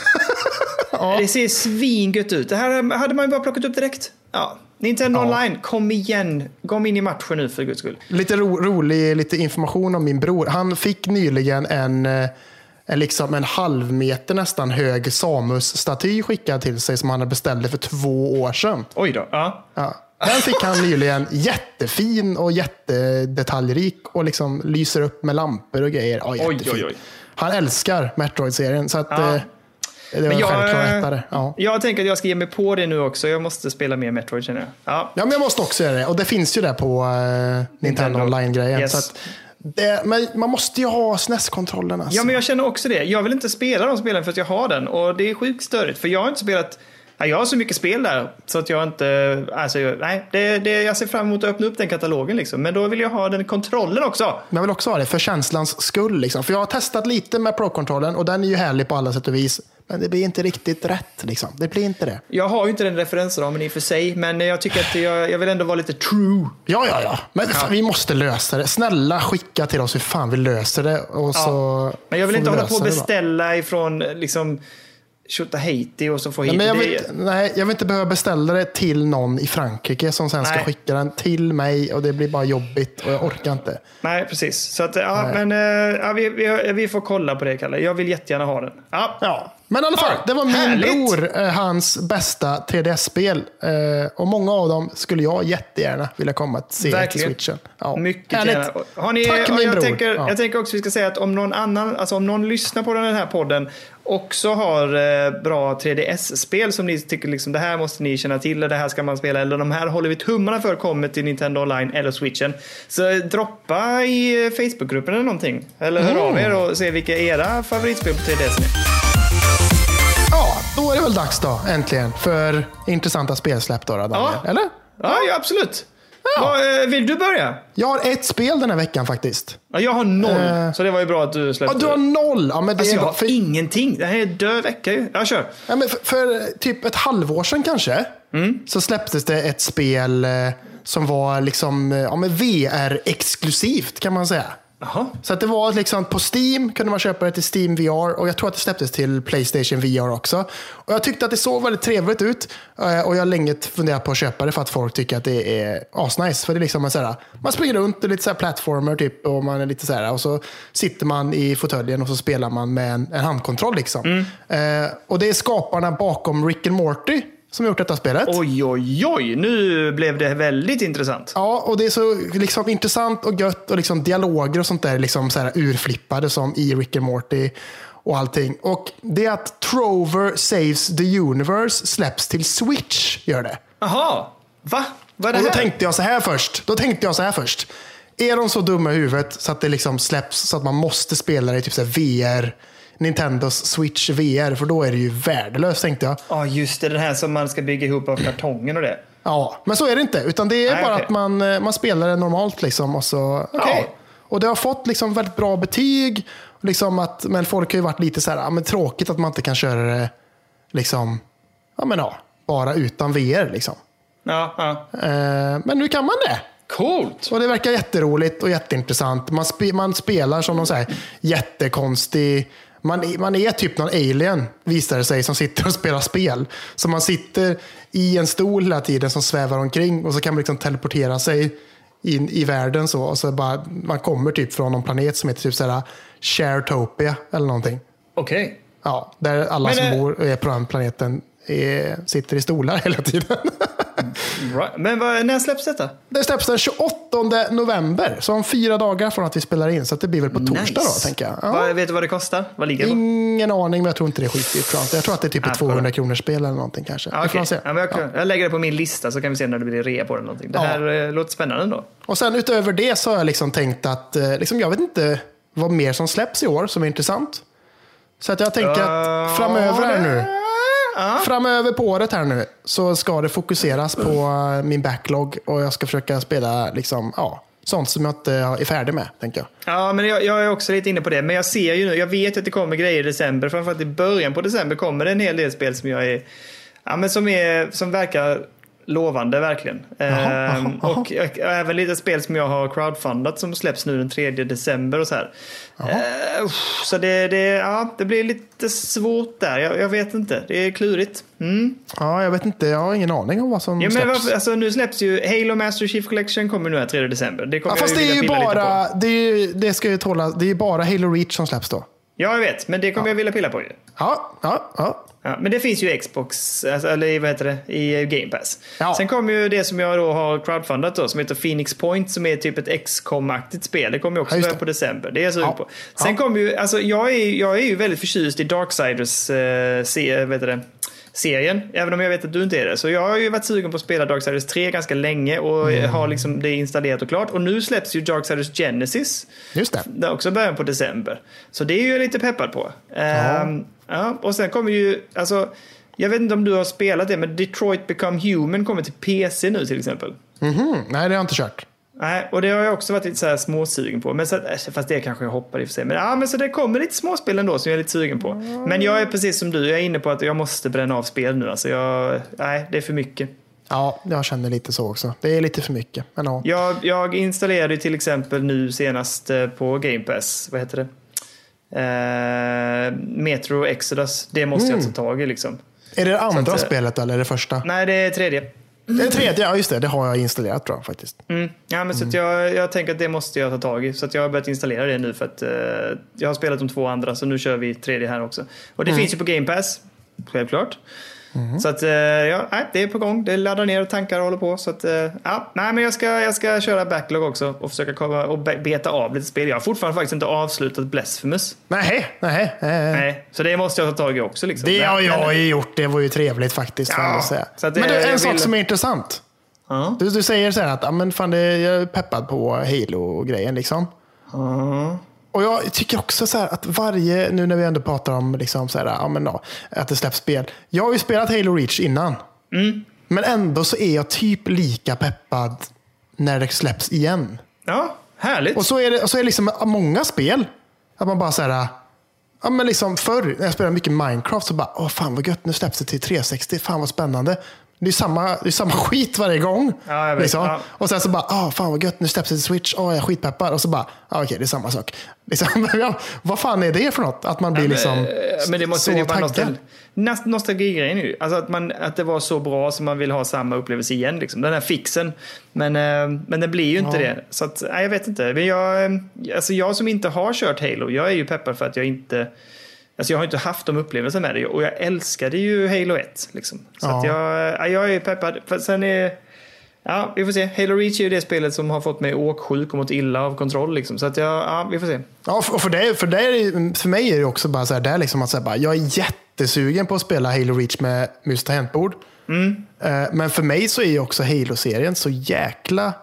Ja. Det ser svingött ut. Det här hade man ju bara plockat upp direkt. Ja. Nintendo Ja. online, kom igen. Kom in i matchen nu för guds skull. Lite ro, rolig lite information om min bror. Han fick nyligen en, eh, en, liksom en halv meter nästan hög Samus-staty skickad till sig som han beställde för två år sedan. Oj då. Ja. Ja. Den fick han nyligen. Jättefin och jättedetaljrik och liksom lyser upp med lampor och grejer. Ja, Oj, oj, oj. Han älskar Metroid-serien. Så att, Ja. Det var Men jag, lättare. Ja. Jag tänker att jag ska ge mig på det nu också. Jag måste spela mer Metroid känner jag. Ja. Ja, men jag måste också göra det. Och det finns ju där på eh, Nintendo, Online-grejen. Yes. Det, men man måste ju ha SNES-kontrollen. Alltså. ja, men jag känner också det. Jag vill inte spela de spelen för att jag har den. Och det är sjukt störigt. För jag har inte spelat... Ja, Jag har så mycket spel där så att jag inte... Alltså, nej, det, det, jag ser fram emot att öppna upp den katalogen liksom. Men då vill jag ha den kontrollen också. Jag vill också ha det för känslans skull. Liksom. För jag har testat lite med Pro-kontrollen och den är ju härlig på alla sätt och vis. Men det blir inte riktigt rätt. Liksom. Det blir inte det. Jag har ju inte den referensramen i och för sig, men jag tycker att jag, jag vill ändå vara lite true. Ja, ja, ja. Men fan, vi måste lösa det. Snälla skicka till oss hur fan vi löser det. Och så Men jag vill inte vi hålla på och beställa ifrån liksom Tjotahejti och så få hit Nej, jag, vill, nej, jag vill inte behöva beställa det till någon i Frankrike som sen ska Nej. skicka den till mig och det blir bara jobbigt och jag orkar inte. Nej, precis. Så att, ja, men eh, ja, vi, vi, vi får kolla på det, Kalle. Jag vill jättegärna ha den. Ja. Ja, men i alla fall, Ja, det var min härligt. bror, eh, hans bästa 3DS-spel. Eh, och många av dem skulle jag jättegärna vilja komma att se till Verkligen. switchen. Ja. Mycket Härligt. gärna. Har ni, Tack min jag, bror. tänker, Ja. jag tänker också vi ska säga att om någon annan, alltså om någon lyssnar på den här podden också har eh, bra 3DS-spel som ni tycker liksom det här måste ni känna till, eller det här ska man spela, eller de här håller vi tummarna för kommer till Nintendo Online eller switchen. Så droppa i Facebookgruppen eller någonting. Eller hör Mm. av er och se vilka era favoritspel på 3DS är. Ja, då är det väl dags då, äntligen, för intressanta spelsläpp då, Daniel. Ja. Eller? Ja, ja absolut. Ja. Vad, eh, vill du börja? Jag har ett spel den här veckan faktiskt. Ja, jag har noll, Eh. så det var ju bra att du Ja, släppte. du har noll! Ja, men det Alltså, jag har För, ingenting. Det här är en död vecka ju. Ja, kör. ja, men för, för typ ett halvår sedan kanske, Mm. så släpptes det ett spel eh, som var liksom, eh, ja, VR-exklusivt kan man säga. Jaha. Så att det var liksom på Steam kunde man köpa det till Steam VR och jag tror att det släpptes till Playstation VR också. Och jag tyckte att det såg väldigt trevligt ut eh, och jag har länge funderat på att köpa det för att folk tycker att det är asnice. För det är liksom en så här, man springer runt och lite så här plattformer typ och man är lite så här och så sitter man i fåtöljen och så spelar man med en, en handkontroll liksom. Eh, och det är skaparna bakom Rick and Morty som har gjort detta spelet. Oj, oj, oj. Nu blev det väldigt intressant. Ja, och det är så liksom, intressant och gött och liksom, dialoger och sånt där liksom, så här, urflippade som i Rick and Morty och allting. Och det är att Trover Saves the Universe släpps till Switch, gör det. Jaha. Va? Vad är Och det då här? tänkte jag så här först. Då tänkte jag så här först. Är de så dumma i huvudet så att det liksom släpps så att man måste spela det i typ så VR, Nintendos Switch VR, för då är det ju värdelöst tänkte jag. Ja, just det. Den här som man ska bygga ihop av kartongen och det. Ja, men så är det inte. Utan det är Nej, bara okej. att man, eh, man spelar det normalt. Liksom, och, så, Okej. ja. och det har fått liksom väldigt bra betyg. Liksom att, men folk har ju varit lite så här, ja, men tråkigt att man inte kan köra det liksom, ja, men, ja, bara utan VR. Liksom. Ja, ja. Eh, men nu kan man det. Coolt. Och det verkar jätteroligt och jätteintressant. Man, spe, man spelar som någon så här jättekonstig... Man, är- man är typ någon alien, visar det sig, som sitter och spelar spel. Så man sitter i en stol hela tiden som svävar omkring och så kan man liksom teleportera sig in i världen. så. Och så bara, man kommer typ från någon planet som heter typ Sharetopia eller någonting. Okej. Ja, där alla Men, som eh, bor är på den planeten är, sitter i stolar hela tiden. Right. Men vad, när släpps detta? Det släpps den 28 november, så om fyra dagar från att vi spelar in. Så det blir väl på torsdag då, tänker jag. Ja. Vad, vet du vad det kostar? Vad ligger det på? Ingen aning, men jag tror inte det är skitdyrt. jag. Jag tror att det är typ Ah, ett kolla. 200 kronors spel eller någonting kanske. Ja, Vi får okej. se. ja, jag, jag lägger det på min lista så kan vi se när det blir rea på den. Någonting. Det Ja. här eh, låter spännande ändå. Och sen utöver det så har jag liksom tänkt att eh, liksom, jag vet inte vad mer som släpps i år som är intressant. Så att jag tänker att framöver här nu, Ja. framöver på året här nu, så ska det fokuseras på eh, min backlog och jag ska försöka spela liksom, ja, sånt som jag inte är färdig med, tänker jag. Ja, men jag, jag är också lite inne på det. Men jag ser ju nu, jag vet att det kommer grejer i december. Framförallt i början på december kommer det en hel del spel som jag är, ja men som är, som verkar lovande verkligen. Jaha, Ehm, jaha, jaha. och, och även lite spel som jag har crowdfundat som släpps nu den 3 december och så här. Eh, uff, så det, det, ja, det blir lite svårt där. Jag, jag vet inte. Det är klurigt. Mm. Ja, jag vet inte. Jag har ingen aning om vad som Ja, men släpps. varför, alltså, nu släpps ju Halo Master Chief Collection kommer nu här 3 december. Det kommer Ja, fast jag det är ju bara, det, är, det ska ju tåla, det är bara Halo Reach som släpps då. Ja, jag vet. Men det kommer jag vilja pilla på ju. Ja, ja, ja. Ja, men det finns ju Xbox, alltså, eller vad heter det, i Game Pass. Ja. Sen kommer ju det som jag då har crowdfundat då, som heter Phoenix Point, som är typ ett XCOM-aktigt spel. Det kommer ju också Ja, just börja det. på december. Det är jag sugen Ja. på. Sen Ja. kommer ju, alltså jag är, jag är ju väldigt förtjust i Darksiders eh, se, vad heter det, serien, även om jag vet att du inte är det. Så jag har ju varit sugen på att spela Darksiders 3 ganska länge och Mm. har liksom det installerat och klart. Och nu släpps ju Darksiders Genesis. Just det. Det också början på december. Så det är ju jag lite peppad på. Ehm, ja, och sen kommer ju, alltså, jag vet inte om du har spelat det, men Detroit Become Human kommer till PC nu till exempel. Mhm, Nej, det har jag inte kört. Nej, och det har jag också varit lite så här småsugen på. Men så, att- fast det kanske jag hoppar i och för sig. Men, ja, men så det kommer lite småspel ändå som jag är lite sugen på. Men jag är precis som du, jag är inne på att jag måste bränna av spel nu. Alltså jag, nej, det är för mycket. Ja, jag känner lite så också. Det är lite för mycket. Men ja. Jag, jag installerade till exempel nu senast eh, på Game Pass, vad heter det? Eh, Metro Exodus. Det måste jag ta tag i liksom. Är det det andra att, spelet eller det första? Nej, det är tredje. Det är tredje, ja just det. Det har jag installerat tror jag faktiskt. Mm. Ja, men så att jag, jag tänker att det måste jag ta tag i. Så att jag har börjat installera det nu för att eh, jag har spelat de två andra så nu kör vi tredje här också. Och det finns ju på Game Pass, självklart. Så att eh, ja, det är på gång. Det laddar ner och tankar och håller på. Så att, eh, ja, nej, men jag ska, jag ska köra backlog också och försöka komma och be- beta av lite spel. Jag har fortfarande faktiskt inte avslutat Blasphemous. Nej, nej. nej. Nej, så det måste jag ta tag i också. Liksom. Det har jag men- ju gjort. Det var ju trevligt faktiskt. Ja, säga. det- Men du, en jag sak vill- som är intressant. Ja. Du, du säger så här att ja, men fan, det, jag är peppad på Halo-grejen. Liksom. Och jag tycker också så att varje, nu när vi ändå pratar om liksom så här, ja, men, ja, att det släpps spel. Jag har ju spelat Halo Reach innan. Mm. Men ändå så är jag typ lika peppad när det släpps igen. ja, härligt. Och så är det, så är det liksom många spel. Att man bara så här, ja men liksom förr när jag spelade mycket Minecraft så bara, åh fan vad gött, nu släpps det till 360, fan vad spännande. Det är samma, det är samma skit varje gång. Ja, jag vet. liksom. Ja. Och sen så bara, ah, fan vad gött, nu släpps det till Switch, åh jag är skitpeppad. Och så bara, ah, okej det är samma sak. Liksom, ja, vad fan är det för något? Att man blir liksom Eh, Men det måste så ju vara nostal- nostalgigrejen ju. Alltså att, man, att det var så bra som man vill ha samma upplevelse igen. Liksom. Den här fixen. Men, eh, men det blir ju inte Ja. det. Så att, nej, jag vet inte. Men jag, eh, alltså jag som inte har kört Halo, jag är ju peppad för att jag inte Alltså jag har inte haft de upplevelserna med det och jag älskade ju Halo 1. Liksom. Så Ja. att jag, ja, jag är peppad. För sen är, ja, vi får se. Halo Reach är ju det spelet som har fått mig åksjuk och mått illa av kontroll. Liksom. Så att jag, ja, vi får se. Ja, och för, det, för, det för mig är det också bara så här, det liksom att säga bara, jag är jättesugen på att spela Halo Reach med mus och tangentbord. Eh, Men för mig så är ju också Halo-serien så jäkla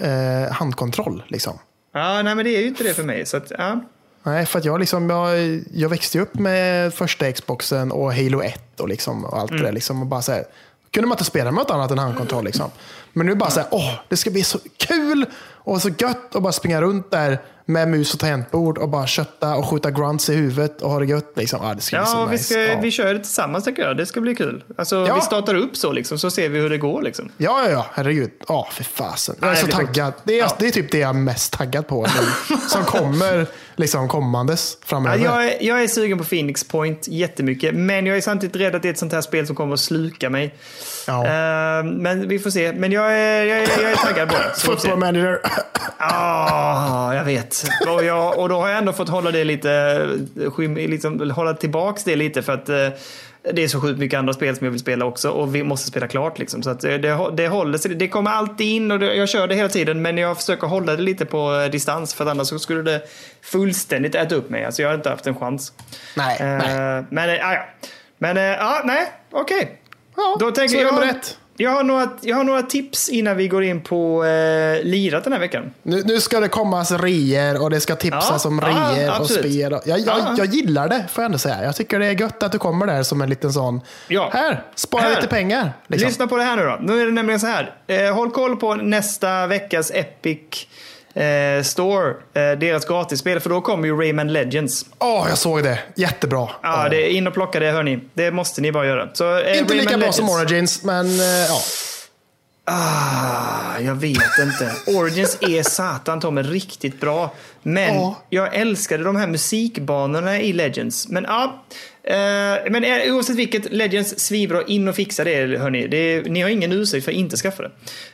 eh, handkontroll. Liksom. Ja, nej men det är ju inte det för mig. Så att, ja. Nej, för att jag, liksom, jag, jag växte upp med första Xboxen och Halo 1 och, liksom, och allt det där. Liksom, och bara så här, kunde man inte spela med något annat än handkontroll. Liksom. Men nu bara så här, åh, det ska bli så kul och så gött att bara springa runt där med mus och tangentbord och bara kötta och skjuta grunts i huvudet och ha det gött. Liksom. Ja, det Ja, vi, nice. ska, ja. vi kör det tillsammans tycker jag. Det ska bli kul. Alltså, Ja. Vi startar upp så liksom, så ser vi hur det går. Liksom. Ja, ja, ja, herregud. Ja, för fasen. Jag är Nej, så taggad. Det är, Ja. det är typ det jag är mest taggad på som kommer liksom kommandes Ja, framöver. jag, är, jag är sugen på Phoenix Point jättemycket, men jag är samtidigt rädd att det är ett sånt här spel som kommer att sluka mig. Ja. Eh, men vi får se. Men jag är, jag är, jag är taggad på det. Football manager. Ah, jag vet. Och, jag, och då har jag ändå fått hålla det lite, skym- liksom, hålla tillbaks det lite för att eh, det är så sjukt mycket andra spel som jag vill spela också och vi måste spela klart liksom. Så att eh, det, det håller sig. Det kommer alltid in och det, jag kör det hela tiden men jag försöker hålla det lite på distans för annars så skulle det fullständigt äta upp mig. Alltså jag har inte haft en chans. Nej, Eh, nej. Men eh, ja, ja. Men ja, nej, okej. Ja, Då tänker det jag, med rätt. jag, har några, jag har några tips innan vi går in på eh, lirat den här veckan. Nu, nu ska det kommas reor och det ska tipsas Ja, om ja, reor och absolut. spel. Och, jag, jag, Ja. jag gillar det, får jag ändå säga. Jag tycker det är gött att du kommer där som en liten sån. Ja. Här, spara Här. lite pengar. Liksom. Lyssna på det här nu då. Nu är det nämligen så här. Eh, håll koll på nästa veckas Epic eh, Store. Eh, deras gratisspel. För då kommer ju Rayman Legends. Åh, jag såg det. Jättebra. Ja, det är in och plocka det hörni. Det måste ni bara göra. Så, eh, Inte Rayman lika bra Legends. som Origins, men eh, ja. Ah, jag vet inte. Origins är satan ta mig riktigt bra. Men Ja. jag älskade de här musikbanorna i Legends. Men ja, eh, men eh, oavsett vilket, Legends svinbra. In och fixa det hörni. Det ni har ingen ursäkt för att inte skaffa det.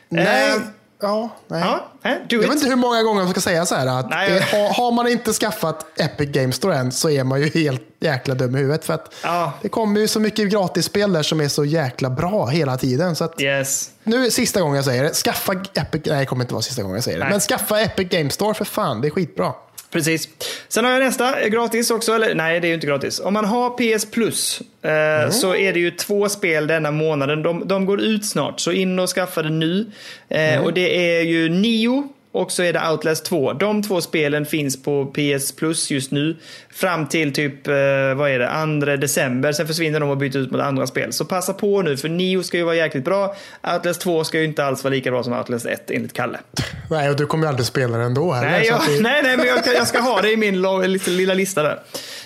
Nej. Eh, Ja, nej. ja, Jag vet inte hur många gånger jag ska säga så här att Nej, jag- eh, har, man inte skaffat Epic Games Store än så är man ju helt jäkla dum i huvudet. För att Ja. det kommer ju så mycket gratisspel där som är så jäkla bra hela tiden. Så att Yes. nu är sista gången jag säger det. Skaffa Epic, nej det kommer inte vara sista gången jag säger det. Nej. Men skaffa Epic Games Store för fan, det är skitbra. Precis. Sen har jag nästa, gratis också. Eller nej, det är ju inte gratis. Om man har PS Plus eh, så är det ju två spel denna månaden. De, de går ut snart, så in och skaffa det nu. Eh, Och det är ju Nio och så är det Outlast 2. De två spelen finns på PS Plus just nu. Fram till typ, eh, vad är det, 2 december. Sen försvinner de och byter ut mot andra spel. Så passa på nu, för Nio ska ju vara jäkligt bra. Outlast 2 ska ju inte alls vara lika bra som Outlast 1 enligt Kalle. Nej, och du kommer ju aldrig spela det ändå. Heller, Nej, jag, det, nej, nej, men jag, jag ska ha det i min lilla lista där.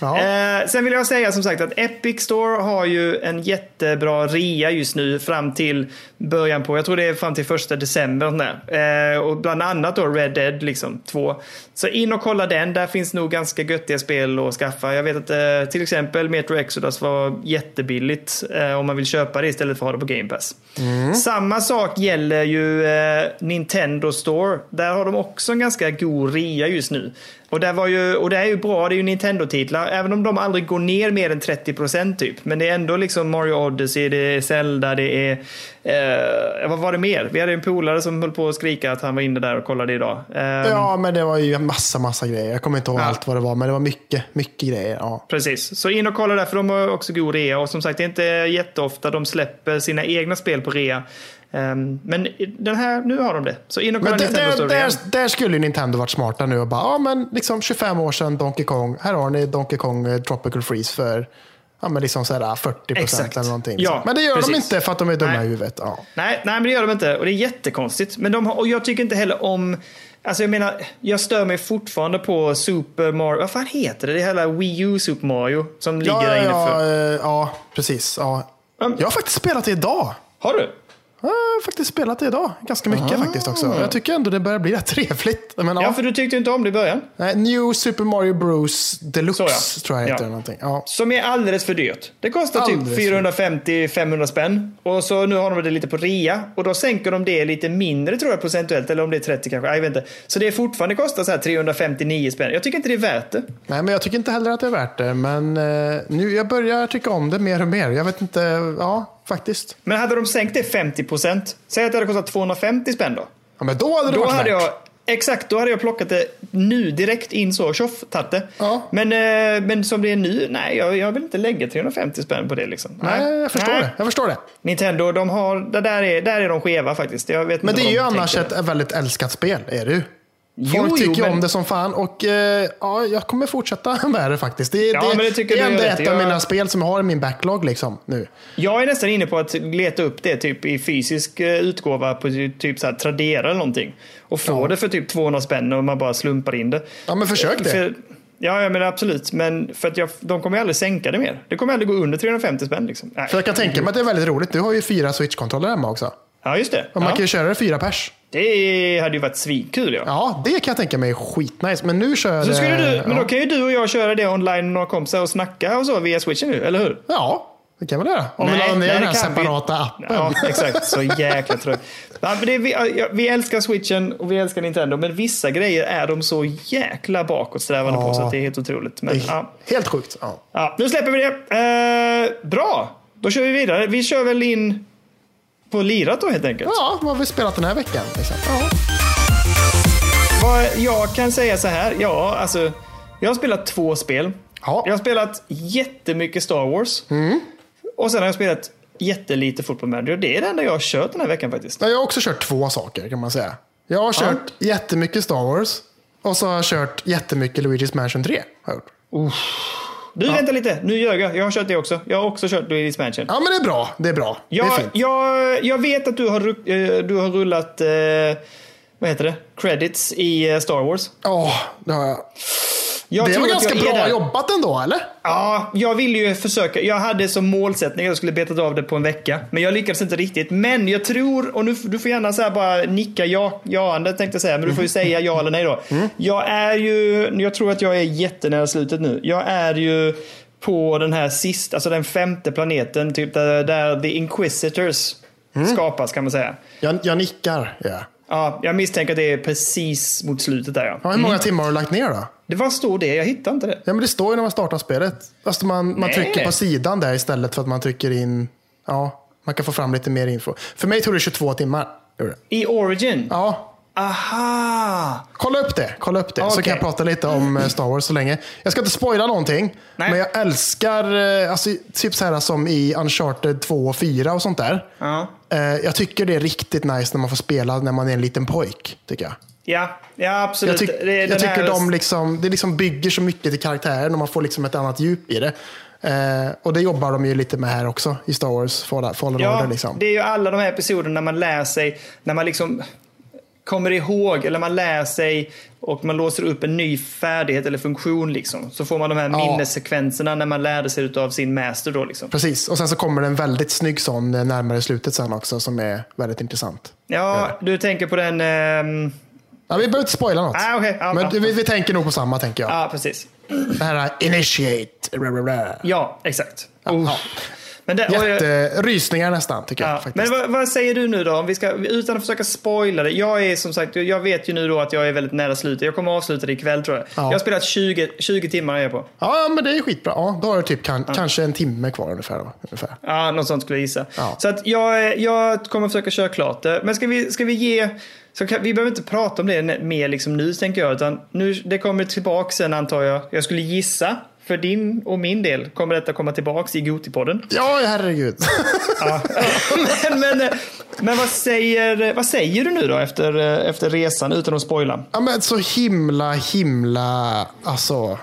Eh, sen vill jag säga som sagt att Epic Store har ju en jättebra rea just nu fram till början på, jag tror det är fram till första december. Eh, och bland annat då Red Dead liksom 2. Så in och kolla den, där finns nog ganska göttiga spel att skaffa. Jag vet att eh, till exempel Metro Exodus var jättebilligt eh, om man vill köpa det istället för att ha det på Game Pass. Samma sak gäller ju eh, Nintendo Store. Där har de också en ganska god rea just nu. Och, där var ju, och det är ju bra, det är ju Nintendo-titlar. Även om de aldrig går ner mer än 30% typ. Men det är ändå liksom Mario Odyssey, det är Zelda, det är... Eh, vad var det mer? Vi hade en polare som höll på att skrika att han var inne där och kollade idag. Eh, ja, men det var ju en massa, massa grejer. Jag kommer inte ihåg Ja. allt vad det var, men det var mycket, mycket grejer. Ja. Precis, så in och kolla där för de har också god rea. Och som sagt, det är inte jätteofta de släpper sina egna spel på rea. Ehm, men den här, nu har de det. Så in och kolla Nintendo där, där, där skulle Nintendo varit smarta nu och bara, ja men liksom 25 år sedan Donkey Kong, här har ni Donkey Kong eh, Tropical Freeze för ja, men liksom sådär 40 procent Exakt. eller någonting. Ja, men det gör de precis. inte för att de är dumma Nej. i huvudet. Ja. Nej, nej, men det gör de inte. Och det är jättekonstigt. Men de har, och jag tycker inte heller om... Alltså jag menar, jag stör mig fortfarande på Super Mario. Vad fan heter det? Det hela Wii U Super Mario som ligger Ja, där inne ja, för. eh, ja, precis. Ja. Jag har faktiskt spelat det idag. Har du? Jag har faktiskt spelat det idag. Ganska mycket faktiskt också. Jag tycker ändå det börjar bli rätt trevligt. Men, ja. Ja, för du tyckte inte om det i början. Nej, New Super Mario Bros Deluxe Så, ja. tror jag heter. Ja. Någonting. Ja. Som är alldeles för dyrt. Det kostar Alldeles typ för 450-500 spänn. Och så nu har de det lite på rea. Och då sänker de det lite mindre tror jag procentuellt. Eller om det är 30 kanske. Jag vet inte. Så det är fortfarande kostar så här 359 spänn. Jag tycker inte det är värt det. Nej, men jag tycker inte heller att det är värt det. Men eh, nu, jag börjar tycka om det mer och mer. Jag vet inte, ja, faktiskt. Men hade de sänkt det 50 procent. Säg att det hade kostat 250 spänn då. Ja, men då hade det Då varit hade värt. jag, exakt, då hade jag plockat det nu direkt in så, tjoff, tagit det. Ja. Men, eh, men som det är nu, nej, jag, jag vill inte lägga 350 spänn på det liksom. Nej, jag förstår Nej. det. Jag förstår det. Nintendo, de har, där, är, där är de skeva faktiskt. Jag vet Men det är vad ju de annars ett väldigt älskat spel, är det ju. Jo, Folk jo, tycker men- om det som fan och eh, ja, jag kommer fortsätta med det faktiskt. Det, Ja, det, men det tycker det är ändå ett rätt. av Jag- mina spel som jag har i min backlog liksom, nu. Jag är nästan inne på att leta upp det typ i fysisk eh, utgåva på typ så här Tradera eller någonting. Och få Ja. det för typ 200 spänn och man bara slumpar in det. Ja, men försök det. För, ja, jag menar absolut. Men för att jag, de kommer ju aldrig sänka det mer. Det kommer aldrig gå under 350 spänn. Liksom. Nej. För jag kan tänka mig att det är väldigt roligt. Du har ju fyra Switch-kontroller hemma också. Ja, just det. Och man Ja. kan ju köra det fyra pers. Det hade ju varit svinkul. Ja. Ja, det kan jag tänka mig är skitnice. Men nu kör... Så skulle du, eh, men ja. då kan ju du och jag köra det online med några kompisar och snacka och så via switchen nu, eller hur? Ja, det kan vi göra. Om vi laddar ner den här kan vi- separata appen. Ja, exakt. Så jäkla trött. Ja, men det är, vi, ja, vi älskar switchen och vi älskar Nintendo, men vissa grejer är de så jäkla bakåtsträvande på Ja. så att det är helt otroligt. Men, är ja, Helt sjukt. Ja. ja, nu släpper vi det. Eh, bra, då kör vi vidare. Vi kör väl in på lirat då helt enkelt. ja, vad har vi spelat den här veckan? Liksom. Ja. Vad jag kan säga så här, ja, alltså. Jag har spelat två spel. Ja. Jag har spelat jättemycket Star Wars. Och sen har jag spelat jättelite Football Manager. Det är det enda jag har kört den här veckan faktiskt. Ja, Jag har också kört två saker kan man säga. Jag har kört jättemycket Star Wars. Och så har jag kört jättemycket Luigi's Mansion 3. Har jag gjort. Du, vänta lite. Nu ljög jag. Jag har kört det också. Jag har också kört Luigi's Mansion. Ja, men det är bra. Det är bra. det är Jag, fint. jag, jag vet att du har, eh, du har rullat, eh, vad heter det, credits i eh, Star Wars. Ja, det har jag. Jag det var ganska bra där. jobbat ändå, eller? Ja, jag ville ju försöka. Jag hade som målsättning att jag skulle betat av det på en vecka. Men jag lyckades inte riktigt. Men jag tror, och nu, du får gärna så bara nicka ja, jaande tänkte jag säga. Men du får ju säga ja eller nej då. Jag är ju, jag tror att jag är jättenära slutet nu. Jag är ju på den här sista, alltså den femte planeten. Typ där, där The Inquisitors skapas kan man säga. Jag, jag nickar. Ja. Ja, jag misstänker att det är precis mot slutet där ja. Ja, hur många timmar har du lagt ner då? Det var stod det, jag hittade inte det. Ja, men det står ju när man startar spelet. Alltså man, man trycker på sidan där istället för att man trycker in... Ja, man kan få fram lite mer info. För mig tog det 22 timmar. I Origin? Ja, Aha! kolla upp det. Kolla upp det. Så Okej. kan jag prata lite om eh, Star Wars så länge. Jag ska inte spoila någonting. Nej. Men jag älskar, eh, alltså, typ så här som i Uncharted 2 och 4 och sånt där. Eh, Jag tycker det är riktigt nice när man får spela när man är en liten pojk. Tycker jag. Ja, ja absolut. Jag, tyck, jag tycker här- de liksom, det liksom bygger så mycket till karaktären och man får liksom ett annat djup i det. Eh, och det jobbar de ju lite med här också i Star Wars Fallen Ja, Order. Liksom. det är ju alla de här episoderna när man lär sig, när man liksom kommer ihåg, eller man lär sig och man låser upp en ny färdighet eller funktion liksom. Så får man de här Ja. minnessekvenserna när man lärde sig av sin master då liksom. Precis, och sen så kommer det en väldigt snygg sån eh, närmare slutet sen också som är väldigt intressant. Ja, du tänker på den... ehm, Ja, vi behöver inte spoila något. Ah, okej. Ja, Men ja. vi, vi tänker nog på samma tänker jag. Ja, precis. Det här är initiate. Ja, exakt. Ja. Men det, jag- Jätterysningar nästan tycker jag. Ja, faktiskt. men vad, vad säger du nu då? Om vi ska, utan att försöka spoila det. Jag är som sagt, jag vet ju nu då att jag är väldigt nära slutet. Jag kommer att avsluta det ikväll tror jag. Ja. Jag har spelat 20, 20 timmar är jag på. Ja, men det är skitbra. Ja, då har du typ kan, kanske en timme kvar ungefär. Då, ungefär. Ja, något sånt skulle jag gissa. Ja. Så att jag, jag kommer försöka köra klart det. Men ska vi, ska vi ge... Så kan, vi behöver inte prata om det mer liksom nu tänker jag. Utan nu, det kommer tillbaka sen antar jag. Jag skulle gissa. För din och min del kommer detta komma tillbaka i Gotipodden. Ja, herregud. Ja. men, men, men vad, säger, vad säger du nu då efter, efter resan utan att spoila? ja, men så himla, himla... Alltså,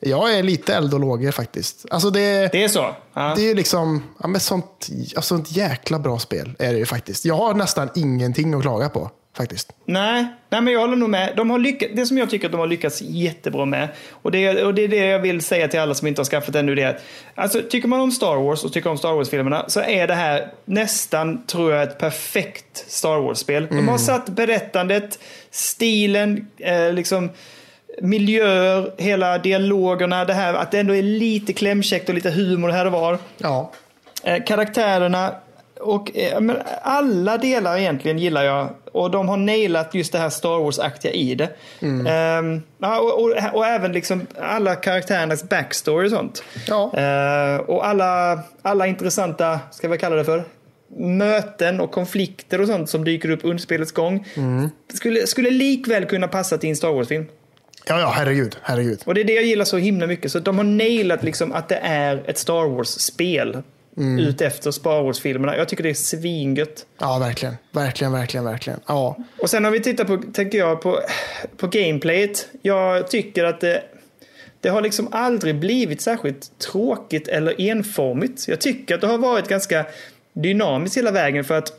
jag är lite eld och lågor faktiskt. Alltså det, Det är så? Ja. det är liksom ja, men sånt, alltså ett jäkla bra spel är det ju faktiskt. Jag har nästan ingenting att klaga på faktiskt. Nej, nej, men jag håller nog med. De har lyckats, det som jag tycker att de har lyckats jättebra med, och det, och det är det jag vill säga till alla som inte har skaffat ännu, det är att alltså, tycker man om Star Wars och tycker om Star Wars-filmerna så är det här nästan, tror jag, ett perfekt Star Wars-spel. De har satt berättandet, stilen, eh, liksom miljöer, hela dialogerna, det här att det ändå är lite klämkäckt och lite humor här och var. Ja. Eh, karaktärerna och eh, men alla delar egentligen gillar jag. Och de har nailat just det här Star Wars-aktiga i det. Ehm, ja, och, och, och även liksom alla karaktärernas backstory och sånt. Ja. Eh, och alla, alla intressanta, ska vi kalla det för, möten och konflikter och sånt som dyker upp under spelets gång. Skulle, skulle likväl kunna passa till en Star Wars-film. Ja, ja, herregud. herregud. Och det är det jag gillar så himla mycket. Så de har nailat liksom att det är ett Star Wars-spel. Ut efter Star Wars-filmerna. Jag tycker det är svingött. Ja, verkligen. Verkligen, verkligen, verkligen. Ja. Och sen om vi tittar på, tänker jag, på, på gameplayet. Jag tycker att det, det har liksom aldrig blivit särskilt tråkigt eller enformigt. Jag tycker att det har varit ganska dynamiskt hela vägen för att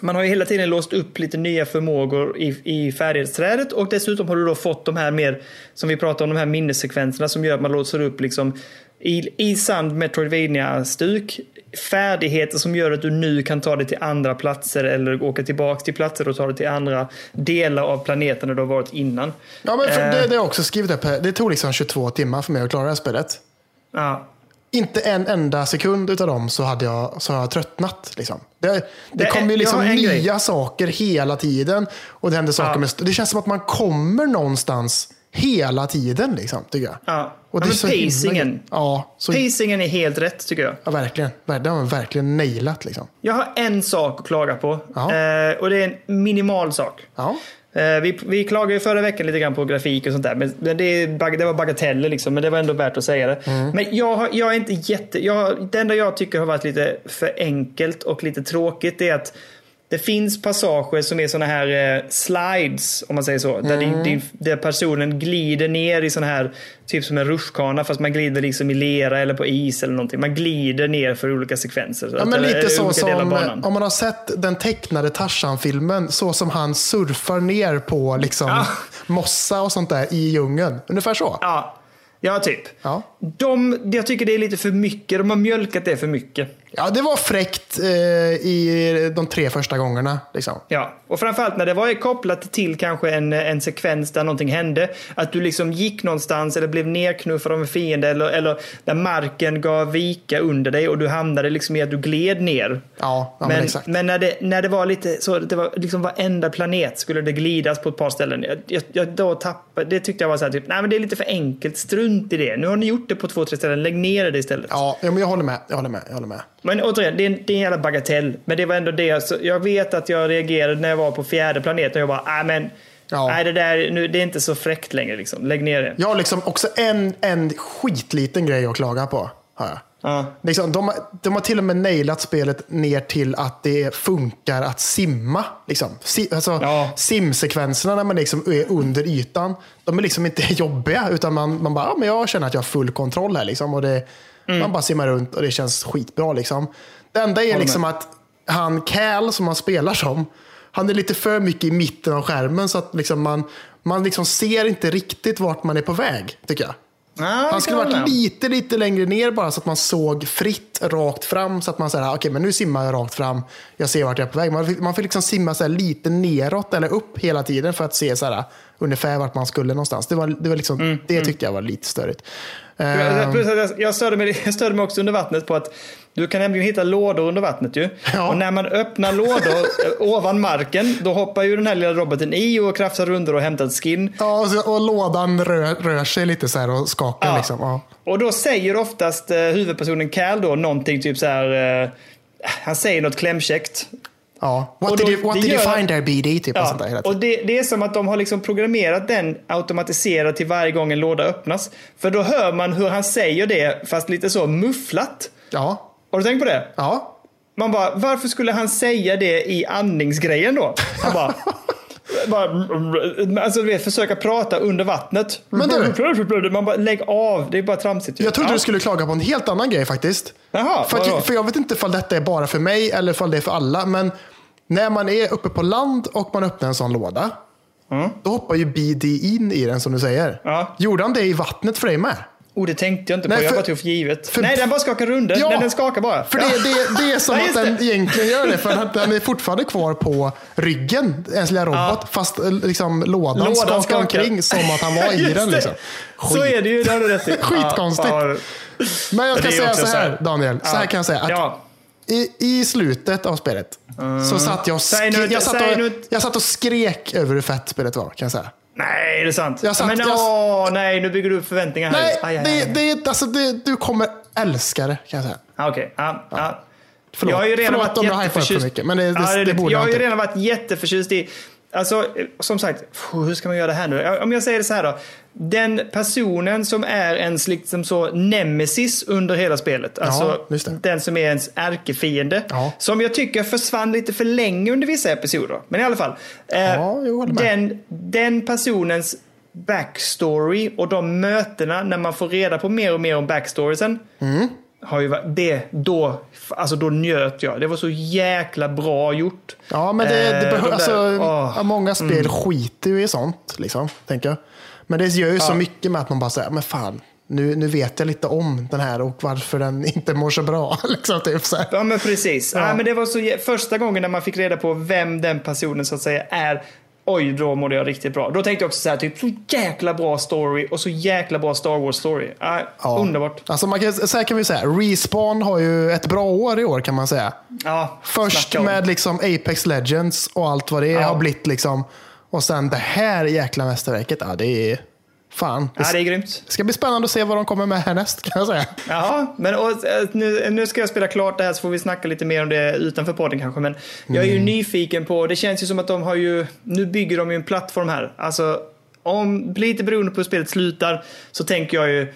man har ju hela tiden låst upp lite nya förmågor i, i färdighetsträdet och dessutom har du då fått de här mer, som vi pratade om, de här minnessekvenserna som gör att man låser upp liksom i, i sand Metroidvania-stuk färdigheter som gör att du nu kan ta dig till andra platser eller åka tillbaka till platser och ta dig till andra delar av planeten där du har varit innan. Ja, men för Eh. det, det har också skrivit upp här. Det tog liksom 22 timmar för mig att klara det här spelet. Ja. Inte en enda sekund utav dem så, hade jag, så har jag tröttnat. Liksom. Det, det, Det kommer ju liksom nya grej. saker hela tiden. Och det händer saker Ja. med, det känns som att man kommer någonstans hela tiden. Liksom, tycker jag. Ja. Och Ja, är men himla pacingen. Ja, så, Pacingen är helt rätt tycker jag. ja, verkligen. Ver- Det har man verkligen nailat. Liksom. Jag har en sak att klaga på. Ja. Eh, och det är en minimal sak. Ja. Eh, vi, vi klagade ju förra veckan lite grann på grafik och sånt där. Men det, är det var bagateller liksom. Men det var ändå värt att säga det. Mm. Men jag, har- jag är inte jätte... Jag, det enda jag tycker har varit lite för enkelt och lite tråkigt är att det finns passager som är såna här eh, slides, om man säger så. Där, din, din, där personen glider ner i sån här, typ som en rutschkana fast man glider liksom i lera eller på is eller någonting. Man glider ner för olika sekvenser. Ja, men Att- lite eh, så som banan. om man har sett den tecknade Tarzan-filmen, så som han surfar ner på liksom Ja. mossa och sånt där i djungeln. Ungefär så. Ja, ja typ. Ja. De, jag tycker det är lite för mycket. De har mjölkat det för mycket. Ja, det var fräckt eh, i de tre första gångerna. Liksom. Ja, och framförallt när det var kopplat till kanske en, en sekvens där någonting hände. Att du liksom gick någonstans eller blev nerknuffad av en fiende eller, eller där marken gav vika under dig och du hamnade liksom i att du gled ner. Ja, ja men, men, exakt. men när, det, när det var lite så, det var liksom varenda planet skulle det glidas på ett par ställen. Jag, jag, då tappade, det tyckte jag var så här, typ, nej men det är lite för enkelt, strunt i det. Nu har ni gjort det på två, tre ställen, lägg ner det istället. Ja, men jag håller med. Jag håller med. Jag håller med. Men återigen, det är, en, det är en jävla bagatell. Men det var ändå det. Så jag vet att jag reagerade när jag var på fjärde planeten. Jag bara, nej men. Ja. Nej, det där nu, det är inte så fräckt längre. Liksom. Lägg ner det. Jag har liksom också en, en skitliten grej att klaga på. Har jag. Ja. Liksom, de, de har till och med nailat spelet ner till att det funkar att simma. Liksom. Si, alltså, Ja. Simsekvenserna när man liksom är under ytan, de är liksom inte jobbiga. Utan man, man bara, ja, men jag känner att jag har full kontroll här. Liksom, och det, Man bara simmar runt och det känns skitbra. Liksom. Det enda är liksom att han Cal som man spelar som, han är lite för mycket i mitten av skärmen så att liksom man, man liksom ser inte riktigt vart man är på väg, tycker jag. Det Han skulle varit med lite, lite längre ner bara så att man såg fritt rakt fram. Så att man säger, okej men nu simmar jag rakt fram. Jag ser vart jag är på väg. Man fick, man fick liksom simma så lite neråt eller upp hela tiden för att se så här, ungefär vart man skulle någonstans. Det, var, det, var liksom, Mm, det tyckte jag var lite störigt. Jag- att jag- störde, mig, jag störde mig också under vattnet på att du kan nämligen hitta lådor under vattnet ju. Ja. Och när man öppnar lådor eh, ovan marken, då hoppar ju den här lilla roboten i och krafsar runder och hämtar ett skin. ja, och, så, och lådan rör, rör sig lite så här och skakar. Ja. Liksom. Ja. Och då säger oftast eh, huvudpersonen Cal då någonting typ så här. Eh, han säger något klämkäckt. Ja. What Och did, då- you, what did you find there BD? Typ, och hela och tiden. det, det är som att de har liksom programmerat den automatiserad till varje gång en låda öppnas. För då hör man hur han säger det, fast lite så mufflat. Ja. Har du tänkt på det? Ja. Man bara, varför skulle han säga det i andningsgrejen då? Han bara... bara alltså du vet, försöka prata under vattnet. Men du- Man bara, lägg av. Det är bara tramsigt. Jag trodde ja. du skulle klaga på en helt annan grej faktiskt. Jaha, för, att, för jag vet inte ifall detta är bara för mig eller ifall det är för alla. Men när man är uppe på land och man öppnar en sån låda. Då hoppar ju BD in i den som du säger. Ja. Gjorde han det i vattnet för dig med? Oh, det tänkte jag inte på. Nej, jag för- bara tog för givet. för- Nej, den bara skakar runder. Ja. Nej, den skakar bara. För det, det, det är som Ja, att den det. egentligen gör det. För att den är fortfarande kvar på ryggen, ens lilla robot. Fast eh, liksom, lådan, Lådan skakar, skakar. omkring som att han var i den. Liksom. Så är det ju, det har du rätt i. Skitkonstigt. Ja, ja. Men jag kan ju säga så här, Daniel. Så här Ja. kan jag säga. Att Ja. I, I slutet av spelet så satt jag jag, satt och, jag satt och skrek över hur fett spelet var. Kan jag säga. Nej, det är sant. Jag satt- Men jag- åh, nej, nu bygger du upp förväntningar här. Nej, Aj, aj, det, aj. det, är- alltså, det, du kommer älska det kan jag säga. Ah, Okej, ja. ja. Förlåt. Jag har ju redan Förlåt varit om jag upp för mycket, men det- det- Ja, det borde jag har ju redan varit jätteförtjust i... Alltså, som sagt, hur ska man göra det här nu? Om jag säger det så här då. Den personen som är ens liksom så nemesis under hela spelet. Alltså det. den som är ens ärkefiende. Ja. Som jag tycker försvann lite för länge under vissa episoder. Men i alla fall. Eh, Ja, den, den personens backstory och de mötena när man får reda på mer och mer om backstoriesen. Mm. Har ju varit, det, då, alltså då njöt jag. Det var så jäkla bra gjort. Ja, men det, det Eh, behö- de där- alltså, ja, Många spel skiter ju i sånt, liksom, tänker jag. Men det gör ju så mycket med att man bara säger, men fan, nu, nu vet jag lite om den här och varför den inte mår så bra. liksom, typ, så här. Ja men precis. Ja. Ja. men det var så, första gången när man fick reda på vem den personen så att säga är. Oj, då mådde jag riktigt bra. Då tänkte jag också så här, typ så jäkla bra story och så jäkla bra Star Wars story. Ja. Underbart. Alltså man kan, så här kan vi säga, Respawn har ju ett bra år i år kan man säga. Ja, Först med liksom Apex Legends och allt vad det Ja. har blivit. Liksom. Och sen det här jäkla mästerverket. Ja, det är fan. Det Ja, det är grymt. ska bli spännande att se vad de kommer med härnäst kan jag säga. Ja, men och, eh, nu, nu ska jag spela klart det här så får vi snacka lite mer om det utanför podden kanske. Men jag är ju nyfiken på, det känns ju som att de har ju, nu bygger de ju en plattform här. Alltså, om, lite beroende på hur spelet slutar så tänker jag ju,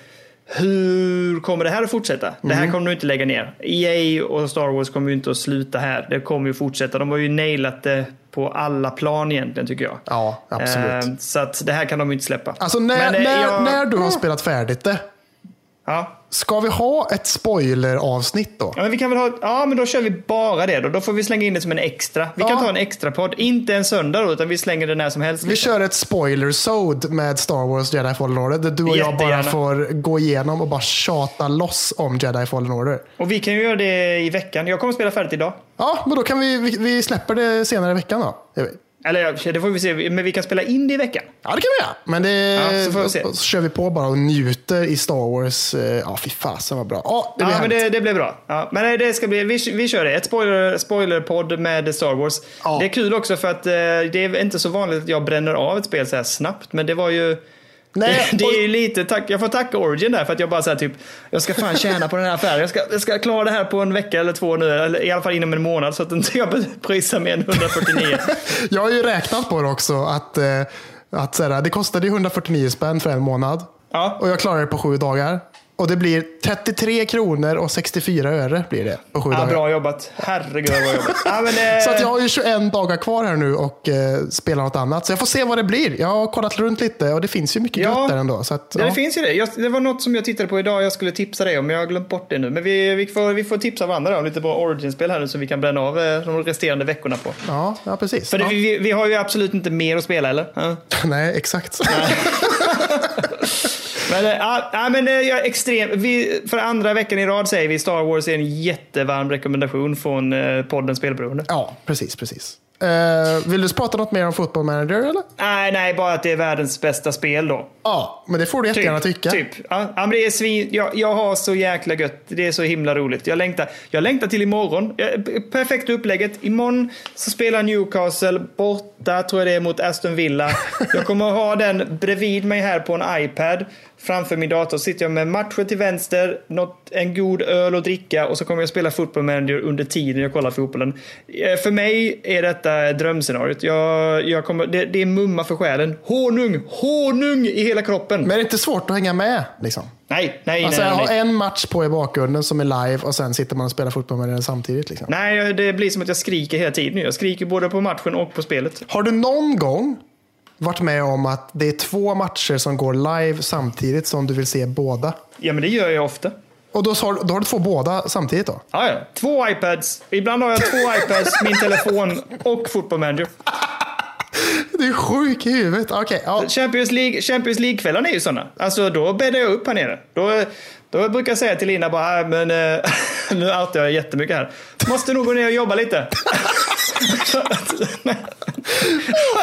hur kommer det här att fortsätta? Det här kommer de inte lägga ner. EA och Star Wars kommer ju inte att sluta här. Det kommer ju fortsätta. De har ju nailat det på alla plan egentligen tycker jag. Ja, absolut. Eh, så att det här kan de ju inte släppa. Alltså när, Men, eh, när, jag- när du har spelat färdigt det, Ja. ska vi ha ett spoiler-avsnitt då? Ja, men vi kan väl ha, ja, men då kör vi bara det då. Då får vi slänga in det som en extra. Vi kan Ja. ta en extra podd. Inte en söndag då, utan vi slänger det när som helst. Vi kör ett spoiler-sode med Star Wars Jedi Fallen Order. Där du och jag bara får gå igenom och bara tjata loss om Jedi Fallen Order. Och vi kan ju göra det i veckan. Jag kommer spela färdigt idag. Ja, men då kan vi, vi, vi släpper det senare i veckan då. Eller det får vi se. Men vi kan spela in det i veckan. Ja, det kan vi göra. Men det, Ja, så får vi se. så kör vi på bara och njuter i Star Wars. Eh, Ja, fy fasen vad bra. Ja, det Ja, men det, det blir bra. Ja, men det ska bli, vi, vi kör det. Ett spoiler, spoilerpodd med Star Wars. Ja. Det är kul också för att eh, det är inte så vanligt att jag bränner av ett spel så här snabbt. Men det var ju... Nej, det, det är ju lite, tack, jag får tacka Origin där för att jag bara säger typ, jag ska fan tjäna på den här affären. Jag ska, jag ska klara det här på en vecka eller två nu, eller i alla fall inom en månad så att inte jag pröjsar mer än 149. Jag har ju räknat på det också. Att, eh, att så här, det kostade ju 149 spänn för en månad. Ja. Och jag klarade det på sju dagar. Och det blir 33 kronor och 64 öre blir det på sju Ja, dagar. bra jobbat. Herregud vad jobbat. Ja, men, eh, Så att jag har ju 21 dagar kvar här nu och eh, spelar något annat. Så jag får se vad det blir. Jag har kollat runt lite och det finns ju mycket Ja. gött där ändå. Så att, Ja, det finns ju det. Jag, det var något som jag tittade på idag jag skulle tipsa dig om, men jag har glömt bort det nu. Men vi, vi, får, vi får tipsa varandra om lite bra Origin-spel här nu så vi kan bränna av eh, de resterande veckorna på. Ja, ja, precis. För det, vi, vi har ju absolut inte mer att spela, eller? Nej, exakt. Men, äh, äh, men äh, jag är extrem, vi, för andra veckan i rad säger vi Star Wars är en jättevarm rekommendation från eh, äh, podden Spelberoende. Ja, precis, precis. Eh, vill du prata något mer om Football Manager eller? Nej, nej, bara att det är världens bästa spel då. Ja, men det får du jättegärna tycka. Typ. Ja, men det är svin, jag, jag har så jäkla gött. Det är så himla roligt. Jag längtar, jag längtar till imorgon. Perfekta upplägget. Imorgon så spelar Newcastle borta, tror jag det är, mot Aston Villa. Jag kommer att ha den bredvid mig här på en iPad. Framför min dator sitter jag med matchen till vänster, något, en god öl att dricka och så kommer jag spela Football Manager under tiden jag kollar fotbollen. Eh, För mig är detta drömscenariot. Jag, jag kommer, det, det är mumma för själen. Honung, honung i hela kroppen. Men är det inte svårt att hänga med? Liksom? Nej, nej, Alltså, nej, jag nej. har en match på i bakgrunden som är live och sen sitter man och spelar fotboll med den samtidigt. Liksom. Nej, det blir som att jag skriker hela tiden. nu. Jag skriker både på matchen och på spelet. Har du någon gång varit med om att det är två matcher som går live samtidigt som du vill se båda? Ja, men det gör jag ofta. Och då, har, då har du två båda samtidigt då? Ja, ja. Två iPads. Ibland har jag två iPads, min telefon och Football Manager. Du är sjuk i huvudet. Okej, ja. Champions League, Champions League-kvällarna är ju sådana. Alltså, då bäddar jag upp här nere. Då, då brukar jag säga till Lina bara, "Ah, men eh, nu outar jag jättemycket här. Måste nog gå ner och jobba lite.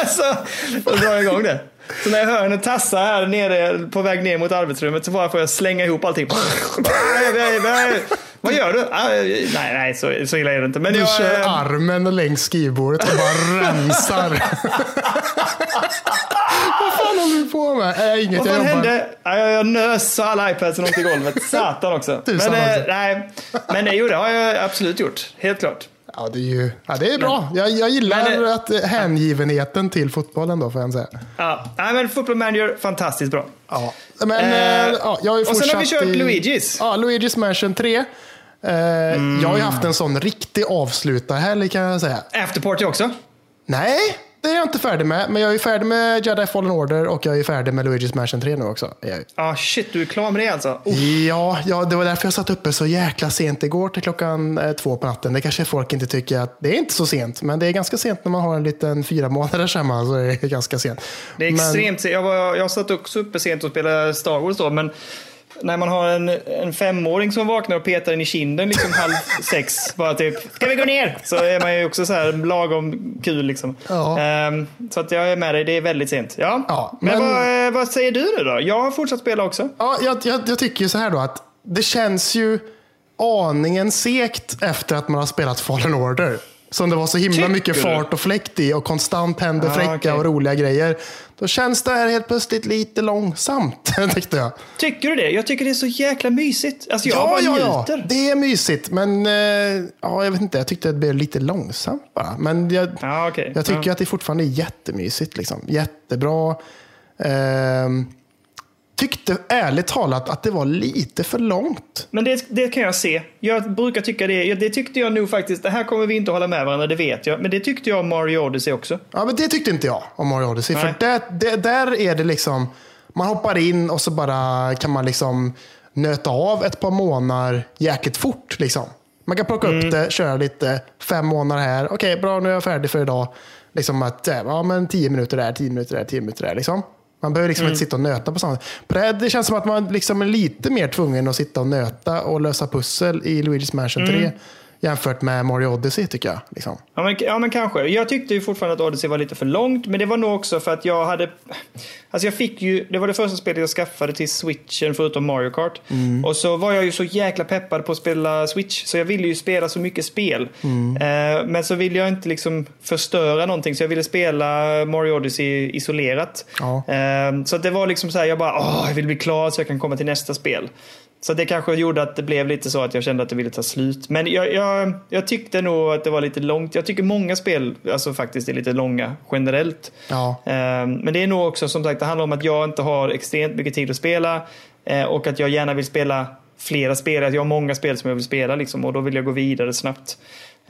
alltså, då drar jag igång det. Så när jag hör henne tassa här nere på väg ner mot arbetsrummet så bara får jag slänga ihop allting. Vad gör du? Ah, Nej, nej, så, så illa är det inte. Men Du jag, kör eh, armen längs skrivbordet och bara rensar. Vad fan håller du på med? Äh, inget, Vad jag fan jobbar. hände? Ja, Jag, jag nös alla iPadsen åkte i golvet. Satan också. Tusan men, eh, också. nej, men det, jo, det har jag absolut gjort. Helt klart. Ja, det är, ju, ja, det är bra. Jag, jag gillar eh, att hängivenheten till fotbollen då, får jag säga. Ja, nej, men Football Manager, fantastiskt bra. Ja. Men, Eh, eh, ja, jag har ju och sen har vi kört i, Luigi's. Ja, Luigi's Mansion 3. Eh, Jag har ju haft en sån riktig avslutarhelg kan jag säga. Afterparty också. Nej, det är jag inte färdig med. Men jag är färdig med Jedi Fallen Order och jag är färdig med Luigi's Mansion 3 nu också. Ja, shit, du är klar med det alltså. Oh, Ja, ja, det var därför jag satt uppe så jäkla sent igår till klockan eh, två på natten. Det kanske folk inte tycker att det är inte så sent, men det är ganska sent när man har en liten fyra månaders hemma. Så är det ganska sent. det är Men- extremt sent. Jag, var, jag satt också uppe sent och spelade Star Wars då, men när man har en, en femåring som vaknar och petar in i kinden liksom halv sex, bara typ “Ska vi gå ner?” så är man ju också så här lagom kul liksom. Ja. Ehm, så att jag är med dig, det är väldigt sent. Ja, Ja, men, men- vad, eh, vad säger du nu då? Jag har fortsatt spela också. Ja, jag, jag, jag tycker ju så här då att det känns ju aningen segt efter att man har spelat Fallen Order. Som det var så himla Tycker mycket fart och fläkt i och konstant hände Ah, fräcka okej. och roliga grejer. Då känns det här helt plötsligt lite långsamt, tyckte jag. Tycker du det? Jag tycker det är så jäkla mysigt. Alltså jag ja, bara ja, ja, njuter. det är mysigt. Men eh, ja, jag vet inte, jag tyckte det blev lite långsamt bara. Men jag, Ja, okej. jag tycker ja. att det fortfarande är jättemysigt. Liksom. Jättebra. Ehm, tyckte ärligt talat att det var lite för långt. Men det, det kan jag se. Jag brukar tycka det. Det tyckte jag nog faktiskt. Det här kommer vi inte hålla med varandra, det vet jag. Men det tyckte jag om Mario Odyssey också. Ja, men det tyckte inte jag om Mario Odyssey. Nej. För där, där, där är det liksom, man hoppar in och så bara kan man liksom nöta av ett par månader jäkligt fort. Liksom. Man kan plocka upp det, köra lite, fem månader här. Okej, bra, nu är jag färdig för idag. Liksom att, eh, ja men tio minuter där, tio minuter där, tio minuter där. Liksom. Man behöver liksom inte sitta och nöta på samma på det, här, det känns som att man liksom är lite mer tvungen att sitta och nöta och lösa pussel i Luigi's Mansion 3 jämfört med Mario Odyssey tycker jag. Liksom. Ja men, ja men kanske. Jag tyckte ju fortfarande att Odyssey var lite för långt. Men det var nog också för att jag hade... Alltså jag fick ju... Det var det första spelet jag skaffade till switchen förutom Mario Kart. Och så var jag ju så jäkla peppad på att spela switch. Så jag ville ju spela så mycket spel. Eh, men så ville jag inte liksom förstöra någonting. Så jag ville spela Mario Odyssey isolerat. Ja. Eh, så det var liksom så här, jag bara, åh, jag vill bli klar så jag kan komma till nästa spel. Så det kanske gjorde att det blev lite så att jag kände att det ville ta slut. Men jag, jag, jag tyckte nog att det var lite långt. Jag tycker många spel alltså faktiskt är lite långa generellt. Ja. Eh, Men det är nog också som sagt, det handlar om att jag inte har extremt mycket tid att spela. eh, Och att jag gärna vill spela flera spel. Att jag har många spel som jag vill spela liksom, och då vill jag gå vidare snabbt.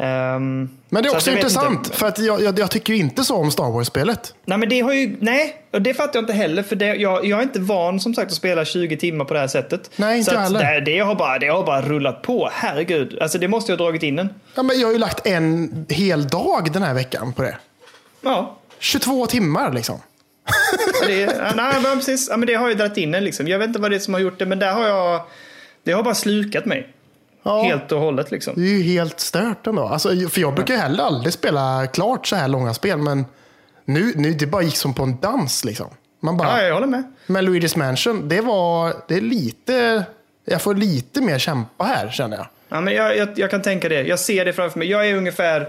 Ehm, Men det är så också intressant, för att jag, jag, jag tycker ju inte så om Star Wars-spelet. Nej, men det har ju, nej, och det fattar jag inte heller. För det, jag, jag är inte van som sagt att spela 20 timmar på det här sättet. Nej, inte så att heller. det, det, har bara, det har bara rullat på. Herregud. Alltså det måste jag ha dragit in en. Ja, men jag har ju lagt en hel dag den här veckan på det. Ja. 22 timmar liksom. Det, ja, nej, men precis. Ja, men det har jag dragit in en liksom. Jag vet inte vad det är som har gjort det, men där har jag... Det har bara slukat mig. Ja. Helt och hållet liksom. Det är ju helt stört ändå. Alltså, för jag brukar ju heller aldrig spela klart så här långa spel, men nu, nu det bara gick som på en dans liksom. Man bara, Ja, jag håller med. Men Luigi's Mansion, det var, det är lite, jag får lite mer kämpa här känner jag. Ja, men jag, jag, jag kan tänka det. Jag ser det framför mig. Jag är ungefär...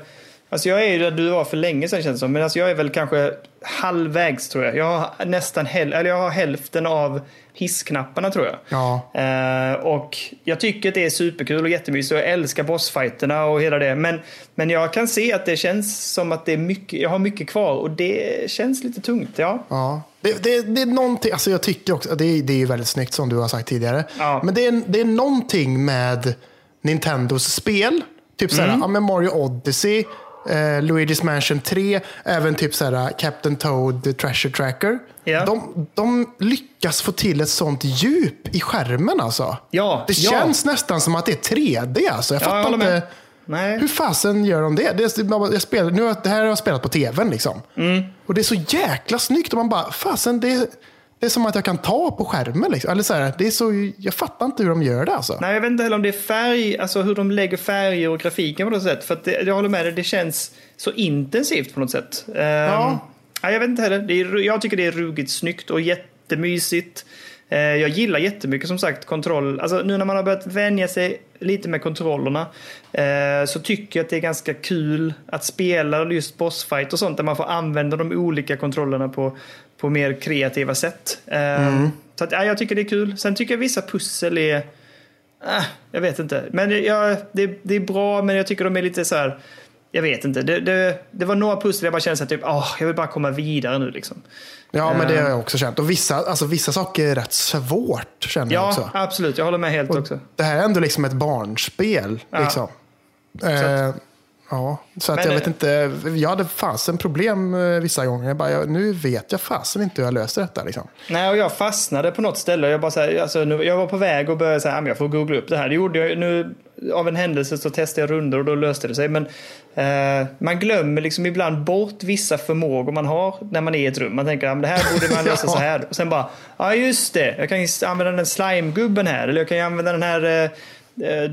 Alltså jag är ju där du var för länge sedan känns det som. Men alltså jag är väl kanske halvvägs tror jag. Jag har nästan häl, eller jag har hälften av hissknapparna tror jag. Ja. Eh, och jag tycker att det är superkul och jättemysigt och jag älskar bossfighterna och hela det. Men, men jag kan se att det känns som att det är mycket, jag har mycket kvar och det känns lite tungt. Ja. Ja. Det, det, det är någonting, alltså jag tycker också, det är, det är ju väldigt snyggt som du har sagt tidigare. Ja. Men det är, det är någonting med Nintendos spel. Typ såhär, Mm. ja, men Mario Odyssey, eh, Luigi's Mansion 3, även typ såhär Captain Toad The Treasure Tracker. Ja. De, de lyckas få till ett sånt djup i skärmen alltså. Ja, Det ja. känns nästan som att det är 3D alltså. Jag Ja, jag fattar håller inte. Nej. Hur fasen gör de det? det, jag spelar, nu, det här har jag spelat på tvn. Liksom. Mm. Och det är så jäkla snyggt. Och man bara, fasen, det, det är som att jag kan ta på skärmen. Liksom. Eller så här, det är så, jag fattar inte hur de gör det. Alltså. Nej, jag vet inte heller om det är färg, alltså hur de lägger färger och grafiken på något sätt. För att det, jag håller med dig, det känns så intensivt på något sätt. Ehm, Ja. nej, jag vet inte heller. Det är, jag tycker det är ruggigt snyggt och jättemysigt. Eh, jag gillar jättemycket som sagt kontroll. Alltså nu när man har börjat vänja sig lite med kontrollerna eh, så tycker jag att det är ganska kul att spela just bossfight och sånt där man får använda de olika kontrollerna på, på mer kreativa sätt. Eh, Så att, ja, jag tycker det är kul. Sen tycker jag vissa pussel är Ah, jag vet inte. Men jag, det, det är bra, men jag tycker de är lite så här... Jag vet inte. Det, det, det var några pussel jag bara kände så här, typ, åh, jag vill bara komma vidare nu liksom. Ja, men det har jag också känt. Och vissa, alltså, vissa saker är rätt svårt, känner jag Ja, också. absolut. Jag håller med helt också. Det här är ändå liksom ett barnspel. Ja. Liksom. Eh, ja, så att Men, jag vet eh, inte. Jag hade fasen problem eh, vissa gånger. Jag bara, jag, nu vet jag fasen inte hur jag löser detta. Liksom. Nej, och jag fastnade på något ställe. Jag, bara så här, alltså, nu, jag var på väg och började säga att jag får googla upp det här. Det gjorde jag nu. Av en händelse så testade jag runder och då löste det sig. Men eh, man glömmer liksom ibland bort vissa förmågor man har när man är i ett rum. Man tänker att det här borde man lösa så här. Och sen bara, ja just det, jag kan använda den slimegubben här. Eller jag kan använda den här eh,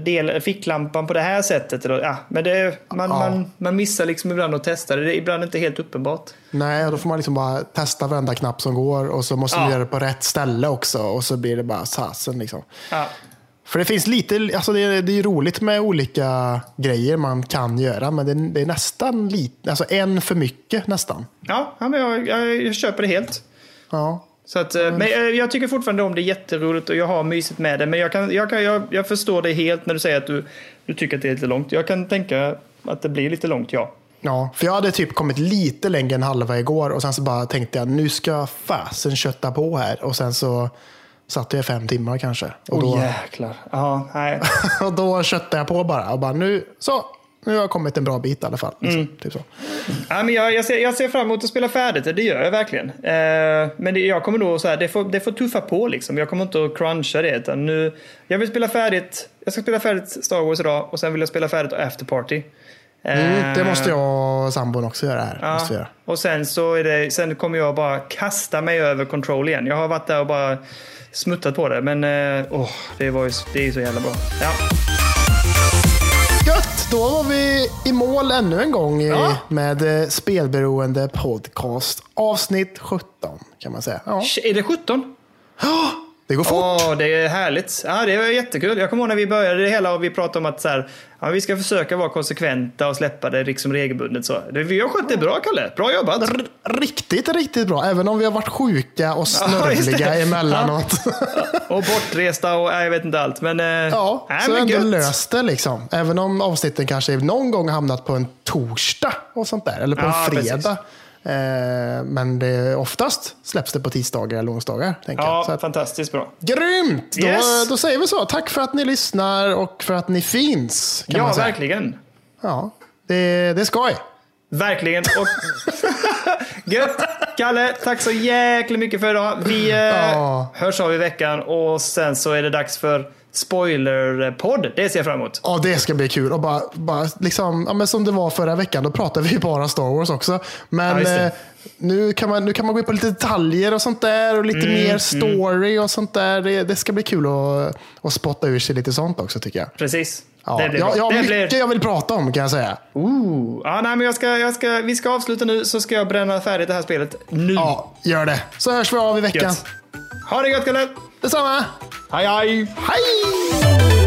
del, ficklampan på det här sättet. Eller, ja, men det, man, Ja. man, man missar liksom ibland att testa det. Det är ibland inte helt uppenbart. Nej, då får man liksom bara testa varenda knapp som går. Och så måste Ja. man göra det på rätt ställe också. Och så blir det bara sasen. Liksom. Ja. För det finns lite, alltså det, är, det är roligt med olika grejer man kan göra. Men det, det är nästan lite, alltså en för mycket nästan. Ja, ja, men jag, jag, jag köper det helt. Ja. Så att, eh, Men eh, jag tycker fortfarande om det är jätteroligt och jag har mysigt med det. Men jag, kan, jag, kan, jag, jag förstår dig helt när du säger att du, du tycker att det är lite långt. Jag kan tänka att det blir lite långt, ja. Ja, för jag hade typ kommit lite längre än halva igår och sen så bara tänkte jag nu ska jag fasen kötta på här och sen så satt jag fem timmar kanske. Och då, jäklar. Ja, nej. och då köttade jag på bara. Och bara nu, så, nu har jag kommit en bra bit i alla fall. Liksom, Mm. typ så. Ja, men jag, jag, ser, jag ser fram emot att spela färdigt, det gör jag verkligen. Eh, men det, jag kommer nog så här, det får, det får tuffa på liksom. Jag kommer inte att cruncha det. Utan nu, jag vill spela färdigt, jag ska spela färdigt Star Wars idag och sen vill jag spela färdigt After Party. Mm, det Eh, måste jag och sambon också göra här. Ja, göra. och sen så är det, sen kommer jag bara kasta mig över Control igen. Jag har varit där och bara smuttat på det, men eh, åh, det, var ju, det är så jävla bra. Ja. Gött! Då var vi i mål ännu en gång Ja. med eh, Spelberoende Podcast. Avsnitt 17 kan man säga. Ja, Är det 17? Det går fort. Åh, det är härligt. Ja, det var jättekul. Jag kommer ihåg när vi började det hela och vi pratade om att så här, ja, vi ska försöka vara konsekventa och släppa det liksom regelbundet. Så. Vi har skött det bra, Kalle. Bra jobbat. R- Riktigt, riktigt bra. Även om vi har varit sjuka och Ja, snörvliga det. emellanåt. Och bortresta och jag vet inte allt. Men, eh, Ja, nej, så men ändå gött. löst det liksom. Även om avsnitten kanske någon gång hamnat på en torsdag och sånt där. Eller på Ja, en precis. fredag. Eh, men det, oftast släpps det på tisdagar eller onsdagar. Tänker jag. Så Ja, att, fantastiskt bra. grymt! Då, Yes. då säger vi så. Tack för att ni lyssnar och för att ni finns. Ja, verkligen. Ja, det, det är skoj. Verkligen. Och Gött! Kalle, tack så jäkla mycket för idag. Vi eh, Ja. hörs av i veckan och sen så är det dags för spoilerpodd. Det ser jag fram emot. Ja, det ska bli kul. Och bara, bara liksom, ja, men som det var förra veckan, då pratade vi bara Star Wars också. Ja, Men det. eh, nu, kan man, nu kan man gå in på lite detaljer och sånt där och lite Mm, mer story och sånt där. Det, det ska bli kul att, att spotta ur sig lite sånt också tycker jag. Precis. Ja, det blir jag, jag har det mycket blir... jag vill prata om kan jag säga. Ooh. Ja, nej, men jag ska, jag ska, vi ska avsluta nu så ska jag bränna färdigt det här spelet nu. Ja, gör det. Så hörs vi av i veckan. Gött. Ha det gött Kalle! Detsamma. Hej hej! Hej!